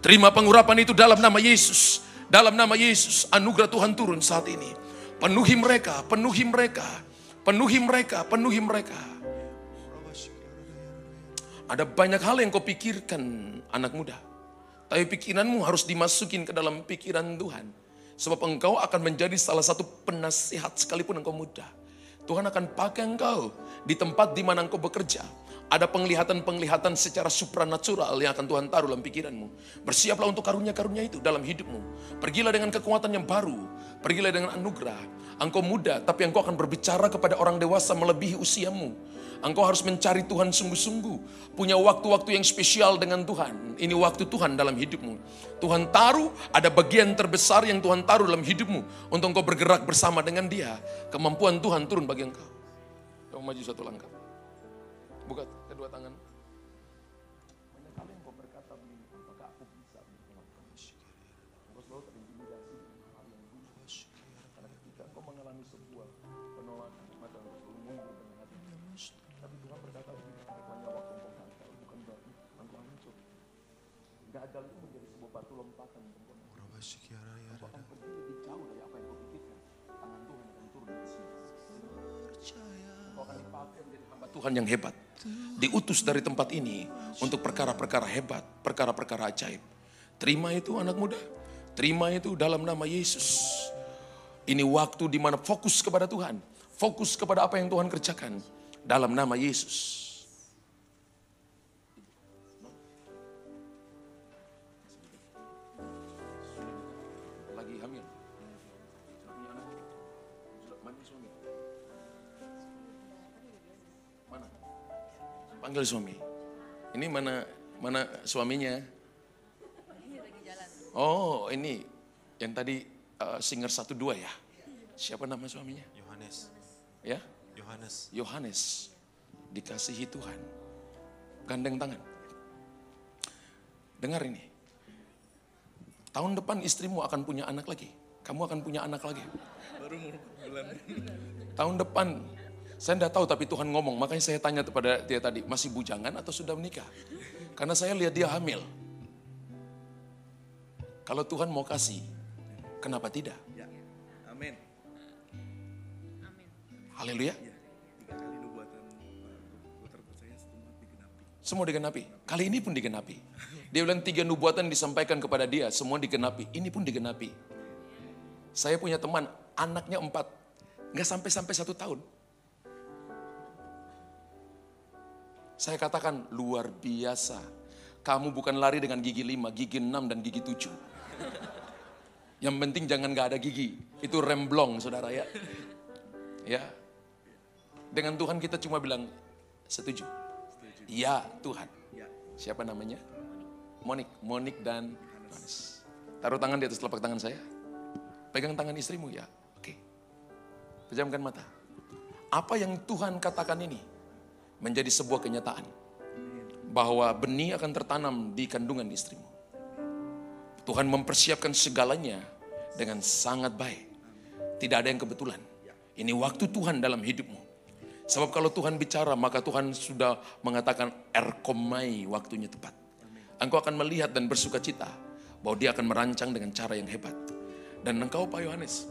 Terima pengurapan itu dalam nama Yesus. Dalam nama Yesus, anugerah Tuhan turun saat ini. Penuhi mereka, penuhi mereka, penuhi mereka, penuhi mereka. Ada banyak hal yang kau pikirkan anak muda. Tapi pikiranmu harus dimasukin ke dalam pikiran Tuhan. Sebab engkau akan menjadi salah satu penasihat sekalipun engkau muda. Tuhan akan pakai engkau di tempat di mana engkau bekerja. Ada penglihatan-penglihatan secara supranatural yang akan Tuhan taruh dalam pikiranmu. Bersiaplah untuk karunia-karunia itu dalam hidupmu. Pergilah dengan kekuatan yang baru. Pergilah dengan anugerah. Engkau muda, tapi engkau akan berbicara kepada orang dewasa melebihi usiamu. Engkau harus mencari Tuhan sungguh-sungguh. Punya waktu-waktu yang spesial dengan Tuhan. Ini waktu Tuhan dalam hidupmu. Tuhan taruh, ada bagian terbesar yang Tuhan taruh dalam hidupmu. Untuk engkau bergerak bersama dengan dia. Kemampuan Tuhan turun bagi engkau. Kamu maju satu langkah. Buka Tuhan yang hebat. Diutus dari tempat ini untuk perkara-perkara hebat, perkara-perkara ajaib. Terima itu anak muda. Terima itu dalam nama Yesus. Ini waktu di mana fokus kepada Tuhan. Fokus kepada apa yang Tuhan kerjakan. Dalam nama Yesus. Panggil suami. Ini mana mana suaminya? Oh, ini yang tadi uh, singer satu dua ya. Siapa nama suaminya? Yohanes. Ya, Yohanes. Yohanes. Dikasihi Tuhan. Gandeng tangan. Dengar ini. Tahun depan istrimu akan punya anak lagi. Kamu akan punya anak lagi. Baru bulan. Tahun depan saya tidak tahu tapi Tuhan ngomong, makanya saya tanya kepada dia tadi, masih bujangan atau sudah menikah? Karena saya lihat dia hamil. Kalau Tuhan mau kasih, kenapa tidak? Amin. Haleluya. Tiga kali nubuatan putar saya semua digenapi. Semua digenapi. Kali ini pun digenapi. Dia bilang tiga nubuatan disampaikan kepada dia, semua digenapi. Ini pun digenapi. Saya punya teman, anaknya empat. Nggak sampai-sampai satu tahun. Saya katakan luar biasa. Kamu bukan lari dengan gigi lima, gigi enam dan gigi tujuh. Yang penting jangan gak ada gigi. Itu remblong saudara ya. Ya. Dengan Tuhan kita cuma bilang setuju. Ya Tuhan. Siapa namanya? Monik. Monik dan Yohanes. Taruh tangan di atas telapak tangan saya. Pegang tangan istrimu ya. Oke. Pejamkan mata. Apa yang Tuhan katakan ini menjadi sebuah kenyataan. Bahwa benih akan tertanam di kandungan istrimu. Tuhan mempersiapkan segalanya dengan sangat baik. Tidak ada yang kebetulan. Ini waktu Tuhan dalam hidupmu. Sebab kalau Tuhan bicara, maka Tuhan sudah mengatakan erkomai waktunya tepat. Engkau akan melihat dan bersuka cita bahwa dia akan merancang dengan cara yang hebat. Dan engkau Pak Yohanes,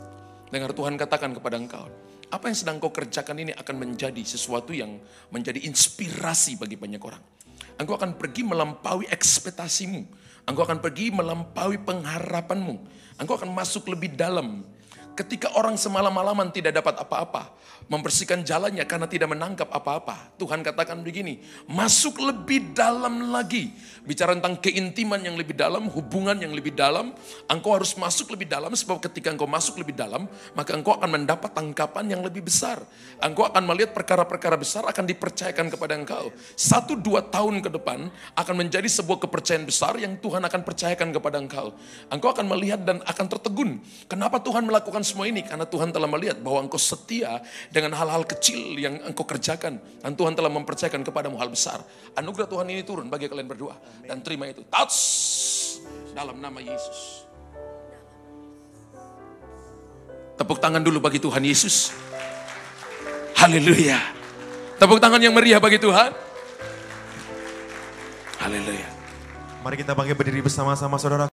dengar Tuhan katakan kepada engkau, apa yang sedang kau kerjakan ini akan menjadi sesuatu yang menjadi inspirasi bagi banyak orang. Engkau akan pergi melampaui ekspektasimu. Engkau akan pergi melampaui pengharapanmu. Engkau akan masuk lebih dalam. Ketika orang semalam-malaman tidak dapat apa-apa, membersihkan jalannya karena tidak menangkap apa-apa. Tuhan katakan begini, masuk lebih dalam lagi. Bicara tentang keintiman yang lebih dalam, hubungan yang lebih dalam, engkau harus masuk lebih dalam sebab ketika engkau masuk lebih dalam, maka engkau akan mendapat tangkapan yang lebih besar. Engkau akan melihat perkara-perkara besar akan dipercayakan kepada engkau. Satu dua tahun ke depan akan menjadi sebuah kepercayaan besar yang Tuhan akan percayakan kepada engkau. Engkau akan melihat dan akan tertegun. Kenapa Tuhan melakukan semua ini? Karena Tuhan telah melihat bahwa engkau setia dengan hal-hal kecil yang engkau kerjakan. Dan Tuhan telah mempercayakan kepadamu hal besar. Anugerah Tuhan ini turun bagi kalian berdua. Dan terima itu. Touch dalam nama Yesus. Tepuk tangan dulu bagi Tuhan Yesus. Haleluya. Tepuk tangan yang meriah bagi Tuhan. Haleluya. Mari kita bangkit berdiri bersama-sama saudara.